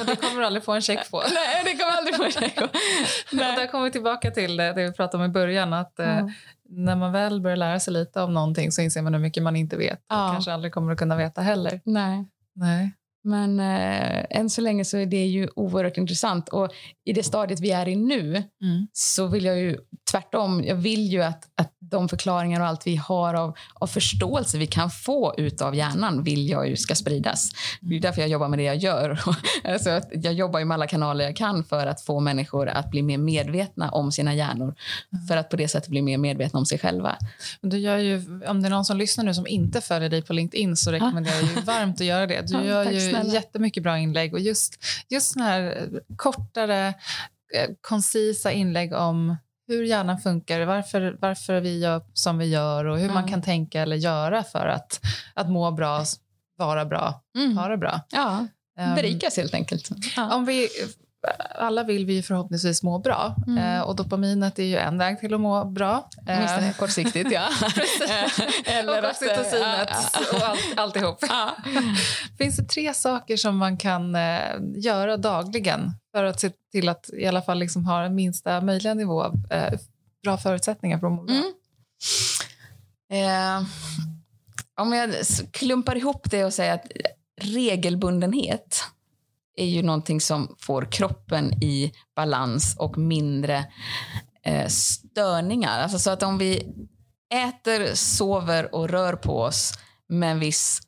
Och det kommer du aldrig få en check på. nej, det kommer aldrig få en check på. (laughs) Nej. Och (laughs) där kommer vi tillbaka till det, det vi pratade om i början. Att mm. När man väl börjar lära sig lite om någonting så inser man hur mycket man inte vet. Ja. Och kanske aldrig kommer att kunna veta heller. Nej. Nej. Men eh, än så länge så är det ju oerhört intressant. Och i det stadiet vi är i nu mm. så vill jag ju tvärtom. Jag vill ju att, att de förklaringar och allt vi har av, av förståelse vi kan få av hjärnan vill jag ju ska spridas. Det är därför jag jobbar med det jag gör. (laughs) alltså jag jobbar ju med alla kanaler jag kan för att få människor att bli mer medvetna om sina hjärnor. Mm. För att på det sättet bli mer medvetna om sig själva. Men du gör ju, om det är någon som lyssnar nu som inte följer dig på LinkedIn så rekommenderar jag ju varmt att göra det. Du gör ju snälla. jättemycket bra inlägg och just, just såna här kortare eh, koncisa inlägg om hur hjärnan funkar, varför, varför vi gör som vi gör och hur mm. man kan tänka eller göra för att, att må bra, vara bra, mm. ha det bra. Ja, ehm, berikas helt enkelt. Ja. Om vi, alla vill vi förhoppningsvis må bra. Mm. Eh, och dopaminet är ju en väg till att må bra. Eh, kortsiktigt, ja. (laughs) (laughs) Eller och oxytocinet och allt, alltihop. (laughs) Finns det tre saker som man kan eh, göra dagligen för att se till att i alla fall liksom ha en minsta möjliga nivå av eh, bra förutsättningar för att må bra? Mm. Eh, om jag klumpar ihop det och säger att regelbundenhet är ju någonting som får kroppen i balans och mindre eh, störningar. Alltså så att om vi äter, sover och rör på oss med en viss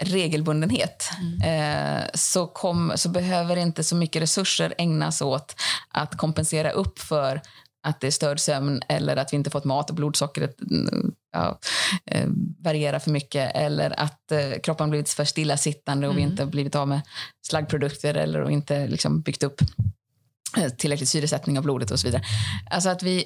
regelbundenhet mm. eh, så, kom, så behöver inte så mycket resurser ägnas åt att kompensera upp för att det är störd sömn eller att vi inte fått mat och blodsockret ja, eh, varierar för mycket eller att eh, kroppen blivit för stillasittande och mm. vi inte blivit av med slaggprodukter eller och inte liksom byggt upp eh, tillräcklig syresättning av blodet och så vidare. Alltså att vi,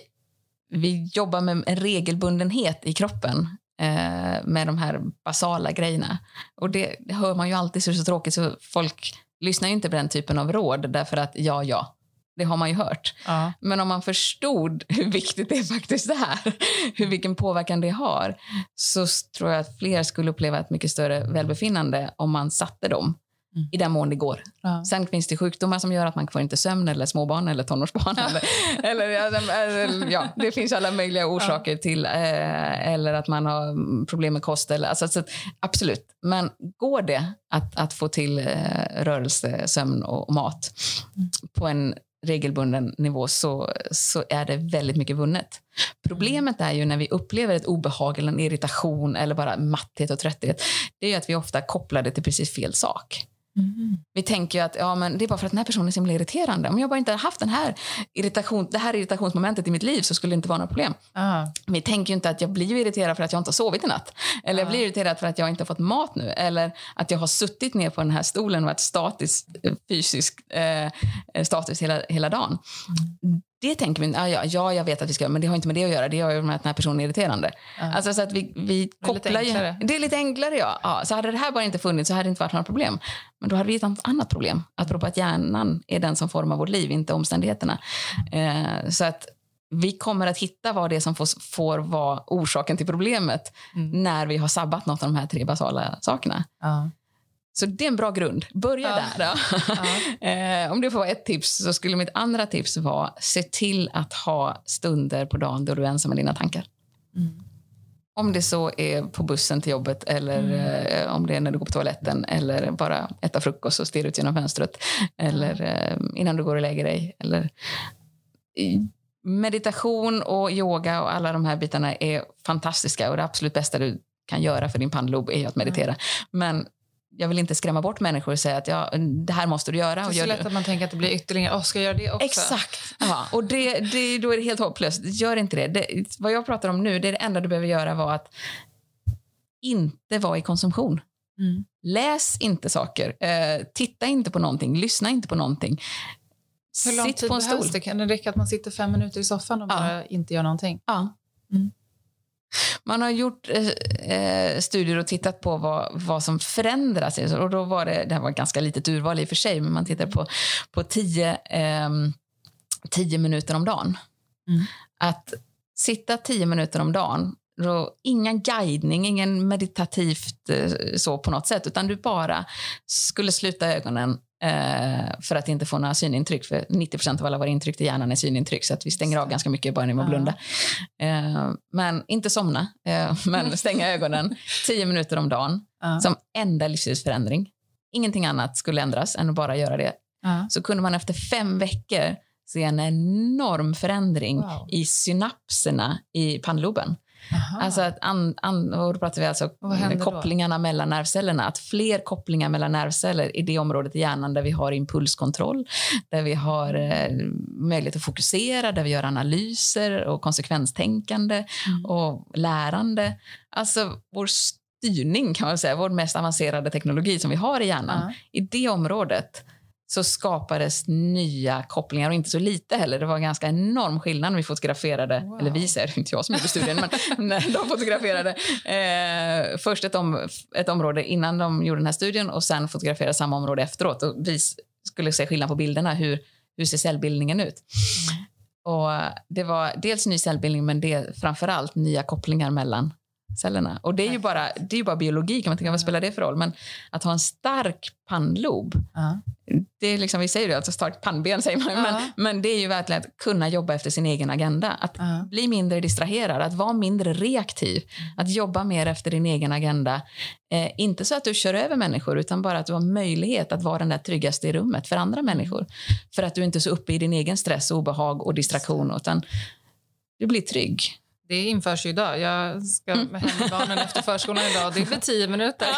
vi jobbar med en regelbundenhet i kroppen eh, med de här basala grejerna. Och det, det hör man ju alltid så så tråkigt så folk lyssnar ju inte på den typen av råd därför att ja, ja, det har man ju hört. Ja. Men om man förstod (laughs) hur viktigt det faktiskt är, (laughs) hur vilken påverkan det har, så tror jag att fler skulle uppleva ett mycket större välbefinnande om man satte dem Mm. i den mån det går. Ja. Sen finns det sjukdomar som gör att man får inte sömn eller småbarn eller tonårsbarn. (laughs) eller, eller, eller, ja, det finns alla möjliga orsaker till. Eh, eller att man har problem med kost. Eller, alltså, så, absolut. Men går det att, att få till eh, rörelse, sömn och, och mat på en regelbunden nivå så, så är det väldigt mycket vunnet. Problemet är ju när vi upplever ett obehag eller en irritation eller bara matthet och trötthet. Det är ju att vi ofta kopplar det till precis fel sak. Mm. Vi tänker ju att ja, men det är bara för att den här personen är så himla irriterande. Om jag bara inte hade haft den här irritation, det här irritationsmomentet i mitt liv så skulle det inte vara några problem. Ja. Vi tänker ju inte att jag blir irriterad för att jag inte har sovit i natt. Eller jag Ja. blir irriterad för att jag inte har fått mat nu. Eller att jag har suttit ner på den här stolen och varit statisk, eh, fysisk eh, status hela, hela dagen. Det tänker vi, ja, ja, ja, jag vet att vi ska, men det har inte med det att göra. Det har ju med att den här personen är irriterande. Ja. Alltså så att vi, vi Det kopplar ju-. Det är lite enklare, ja. ja. Så hade det här bara inte funnits så hade det inte varit några problem. Men då hade vi ett annat- problem. Apropå att hjärnan är den som formar vårt liv, inte omständigheterna. Eh, så att vi kommer att hitta vad det är som får, får vara orsaken till problemet Mm. när vi har sabbat något av de här tre basala sakerna. Ja. Så det är en bra grund. Börja Ja. där. Ja. (laughs) eh, om det får vara ett tips så skulle mitt andra tips vara se till att ha stunder på dagen då du är ensam med dina tankar. Mm. Om det så är på bussen till jobbet eller Mm. eh, om det är när du går på toaletten eller bara äta frukost och stirra ut genom fönstret eller eh, innan du går och lägger dig. Eller... Meditation och yoga och alla de här bitarna är fantastiska och det absolut bästa du kan göra för din pannlob är att meditera. Men jag vill inte skrämma bort människor och säga att ja, det här måste du göra. Det är så lätt att man tänker att det blir ytterligare, åh ska jag göra det också? Exakt. (laughs) Ja, och det, det, då är det helt hopplöst. Gör inte det. det. Vad jag pratar om nu, det, är det enda du behöver göra var att inte vara i konsumtion. Mm. Läs inte saker. Eh, titta inte på någonting. Lyssna inte på någonting. Hur lång Sitt tid på en behövs stol. det? Kan det räcka att man sitter fem minuter i soffan och Ja. bara inte gör någonting? Ja. Mm. Man har gjort eh, eh, studier och tittat på vad, vad som förändras. Och då var det, det här var ett ganska litet urval i och för sig, men man tittade på, på tio, ehm, tio minuter om dagen. Mm. Att sitta tio minuter om dagen, då, ingen guidning, ingen meditativt eh, så på något sätt, utan du bara skulle sluta ögonen eh, för att inte få några synintryck. För 90% av alla våra intryck till hjärnan är synintryck, så att vi stänger av ganska mycket bara genom att blunda. Eh, men inte somna, eh, men (laughs) stänga ögonen tio minuter om dagen som enda livsstilsförändring. Ingenting annat skulle ändras än att bara göra det. Så kunde man efter fem veckor se en enorm förändring Wow. i synapserna i pannloben. Aha. Alltså att an, an, och då pratar vi alltså händer då? kopplingarna mellan nervcellerna. Att fler kopplingar mellan nervceller i det området i hjärnan där vi har impulskontroll, där vi har eh, möjlighet att fokusera, där vi gör analyser och konsekvenstänkande Mm. och lärande. Alltså vår styrning kan man säga, vår mest avancerade teknologi som vi har i hjärnan. Ja. I det området så skapades nya kopplingar och inte så lite heller. Det var ganska enorm skillnad när vi fotograferade, Wow. eller vi säger, inte jag som gjorde studien, men (laughs) när de fotograferade eh, först ett, om, ett område innan de gjorde den här studien och sen fotograferade samma område efteråt. Och vi skulle se skillnad på bilderna, hur, hur ser cellbildningen ut? Och det var dels ny cellbildning, men det framförallt nya kopplingar mellan cellerna. Och det är ju bara, det är bara biologi, kan man tänka, vad spelar det för roll? Men att ha en stark pannlob, Ja. Det är liksom, vi säger det, alltså starkt pannben säger man, Ja. men, men det är ju verkligen att kunna jobba efter sin egen agenda. Att Ja. bli mindre distraherad, att vara mindre reaktiv, att jobba mer efter din egen agenda. Eh, inte så att du kör över människor, utan bara att du har möjlighet att vara den där tryggaste i rummet för andra människor. För att du inte är så uppe i din egen stress, obehag och distraktion, utan du blir trygg. Det införs ju idag. Jag ska med hem med barnen efter förskolan idag. Det blir tio minuter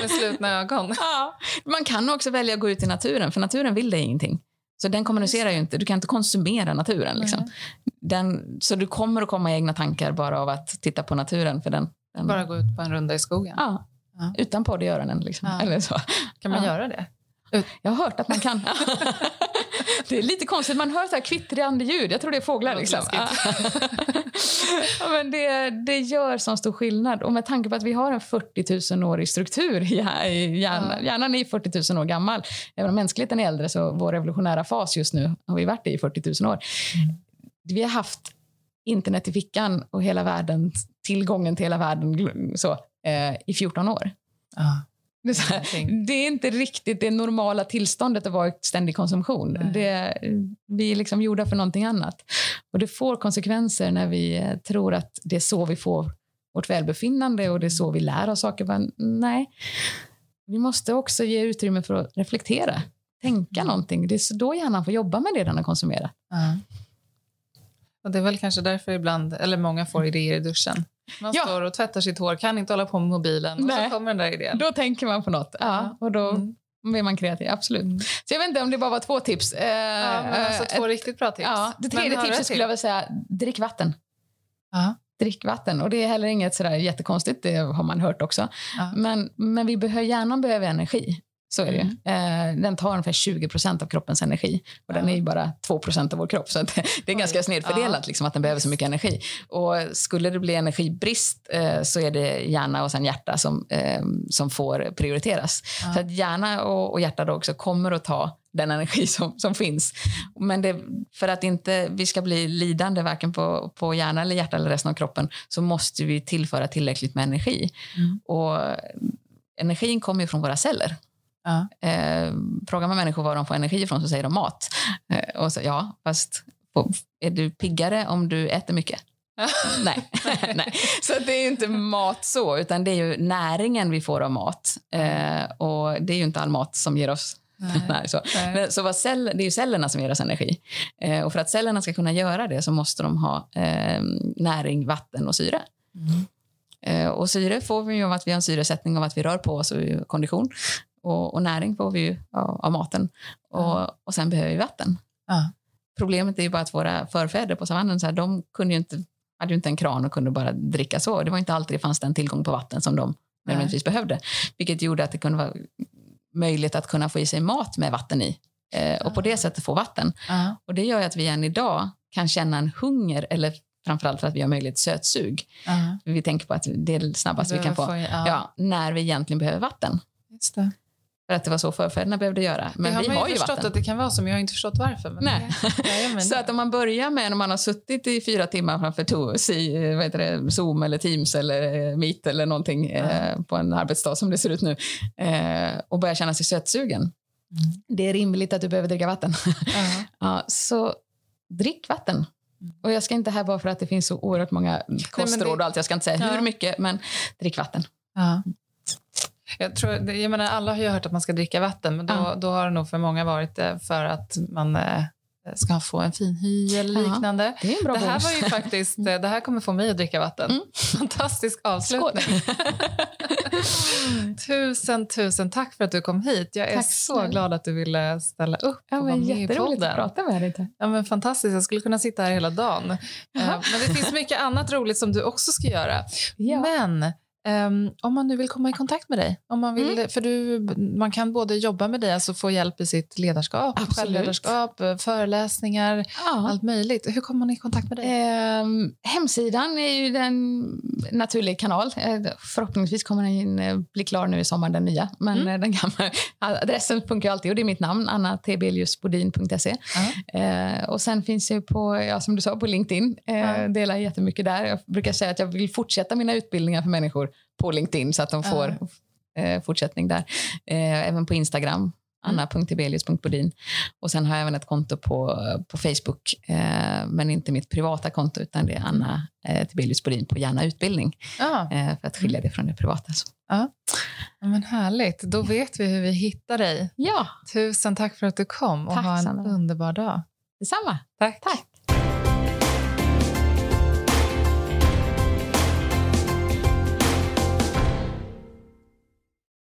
med slutna ögon. Ja. Man kan också välja att gå ut i naturen, för naturen vill dig ingenting. Så den kommunicerar ju inte. Du kan inte konsumera naturen. Liksom. Den, så du kommer att komma i egna tankar bara av att titta på naturen. För den, den, Bara gå ut på en runda i skogen. ja, Ja. Utan podd i öronen. Liksom. Ja. Eller så. Kan man Ja. göra det? Jag har hört att man kan. (laughs) Det är lite konstigt, man hör så här kvittrande ljud. Jag tror det är fåglar. Liksom. (laughs) ja, men det, det gör sån stor skillnad. Och med tanke på att vi har en 40 000-årig struktur i hjärnan. Hjärnan är 40 000 år gammal. Även om mänskligheten är äldre så vår revolutionära fas just nu har vi varit i 40 000 år. Mm. Vi har haft internet i fickan och hela världen, tillgången till hela världen så, eh, i 14 år. Ah. Det är, här, det är, inte riktigt det normala tillståndet att vara i ständig konsumtion. Det, vi är liksom gjorda för någonting annat. Och Det får konsekvenser när vi eh, tror att det är så vi får vårt välbefinnande och det är så vi lär oss saker. Men nej, vi måste också ge utrymme för att reflektera, tänka mm. någonting. Det är då hjärnan får jobba med det den har konsumerat. Mm. Och det är väl kanske därför ibland, eller många får idéer i duschen. Man ja. står och tvättar sitt hår, kan inte hålla på med mobilen Nej. och så kommer den där idén. Då tänker man på något. Ja, och då mm. blir man kreativ. Absolut. Mm. Så jag vet inte om det bara var två tips. Eh, ja, alltså två ett, riktigt bra tips. Ja, det tredje tipset skulle jag vilja säga, drick vatten. Aha. Drick vatten. Och det är heller inget sådär jättekonstigt, det har man hört också. Men, men vi behöver, hjärnan behöver energi. Så är det mm. eh, Den tar ungefär 20% av kroppens energi. Och ja. Den är ju bara 2% av vår kropp. Så (laughs) det, är ganska snedfördelat ja. liksom, att den behöver så mycket energi. Och Skulle det bli energibrist eh, så är det hjärna och sen hjärta som, eh, som får prioriteras. Ja. Så att hjärna och, och hjärta då också kommer att ta den energi som, som finns. Men det, för att inte vi ska bli lidande varken på, på hjärna eller hjärta eller resten av kroppen så måste vi tillföra tillräckligt med energi. Mm. Och energin kommer ju från våra celler. Ja. Eh, frågar man människor var de får energi ifrån så säger de mat. Eh, och så, ja, fast är du piggare om du äter mycket? (laughs) nej. (laughs) nej. Så det är inte mat så, utan det är ju näringen vi får av mat. Eh, och det är ju inte all mat som ger oss Nej. (laughs) Nej, så Men, så cell, det är ju cellerna som ger oss energi. Eh, och för att cellerna ska kunna göra det så måste de ha eh, näring, vatten och syre. Mm. Eh, och syre får vi av att vi har en syresättning av att vi rör på oss och kondition. Och, och näring får vi ju av, av maten. Och, och sen behöver vi vatten. Mm. Problemet är ju bara att våra förfäder på savannen, så här, de kunde ju inte, hade ju inte en kran och kunde bara dricka så. Det var inte alltid det fanns den tillgång på vatten som de nödvändigtvis behövde. Vilket gjorde att det kunde vara möjligt att kunna få i sig mat med vatten i. Eh, och på det sättet få vatten. Och det gör att vi än idag kan känna en hunger eller framförallt för att vi har möjlighet sötsug. Uh Vi tänker på att det är det snabbaste vi kan få, ja, när vi egentligen behöver vatten. För att det var så förfäderna behövde göra. Men det vi har, har ju förstått vatten. att det kan vara så, men jag har inte förstått varför. Nej. Det, så att om man börjar med, när man har suttit i fyra timmar framför to, si, vad heter det, Zoom eller Teams eller Meet eller någonting mm. eh, på en arbetsdag som det ser ut nu eh, och börjar känna sig sötsugen. Mm. Det är rimligt att du behöver dricka vatten. Mm. (laughs) ja, så drick vatten. Mm. Och jag ska inte här bara för att det finns så oerhört många kostråd och allt. Jag ska inte säga ja. hur mycket, men drick vatten. Ja. Jag, tror, jag menar, alla har ju hört att man ska dricka vatten, men då, ja. då har det nog för många varit det för att man eh, ska få en fin hy eller liknande. Ja, det, det här var ju (laughs) faktiskt, eh, det här kommer få mig att dricka vatten. Mm. Fantastisk avslutning. (laughs) tusen, tusen tack för att du kom hit. Jag är tack, så glad att du ville ställa upp ja, och vara med i podden. att prata med dig. Ja, men fantastiskt, jag skulle kunna sitta här hela dagen. Uh, men det finns mycket annat roligt som du också ska göra. Ja. Men Um, om man nu vill komma i kontakt med dig, om man, vill, mm. för du, man kan både jobba med dig, alltså få hjälp i sitt ledarskap, Absolut. självledarskap, föreläsningar, ja. allt möjligt. Hur kommer man i kontakt med dig? Um, hemsidan är ju en naturlig kanal. Eh, förhoppningsvis kommer den eh, bli klar nu i sommar, den nya. Men mm. Eh, den gamla, (laughs) adressen funkar alltid och det är mitt namn, annatebeliusbodin.se. Uh, och sen finns jag på, ja, som du sa, på LinkedIn. Uh, delar jättemycket där. Jag brukar säga att jag vill fortsätta mina utbildningar för människor på LinkedIn så att de får uh. fortsättning där. Eh, även på Instagram, mm. anna.tibelius.bodin. Och sen har jag även ett konto på, på Facebook, eh, men inte mitt privata konto utan det är Anna eh, Bodin på Gärna utbildning. Ah. Eh, för att skilja det från det privata. Så. Ja. men härligt, då vet vi hur vi hittar dig. Ja. Tusen tack för att du kom och tack, ha en Sanna. underbar dag. Detsamma. Tack. tack.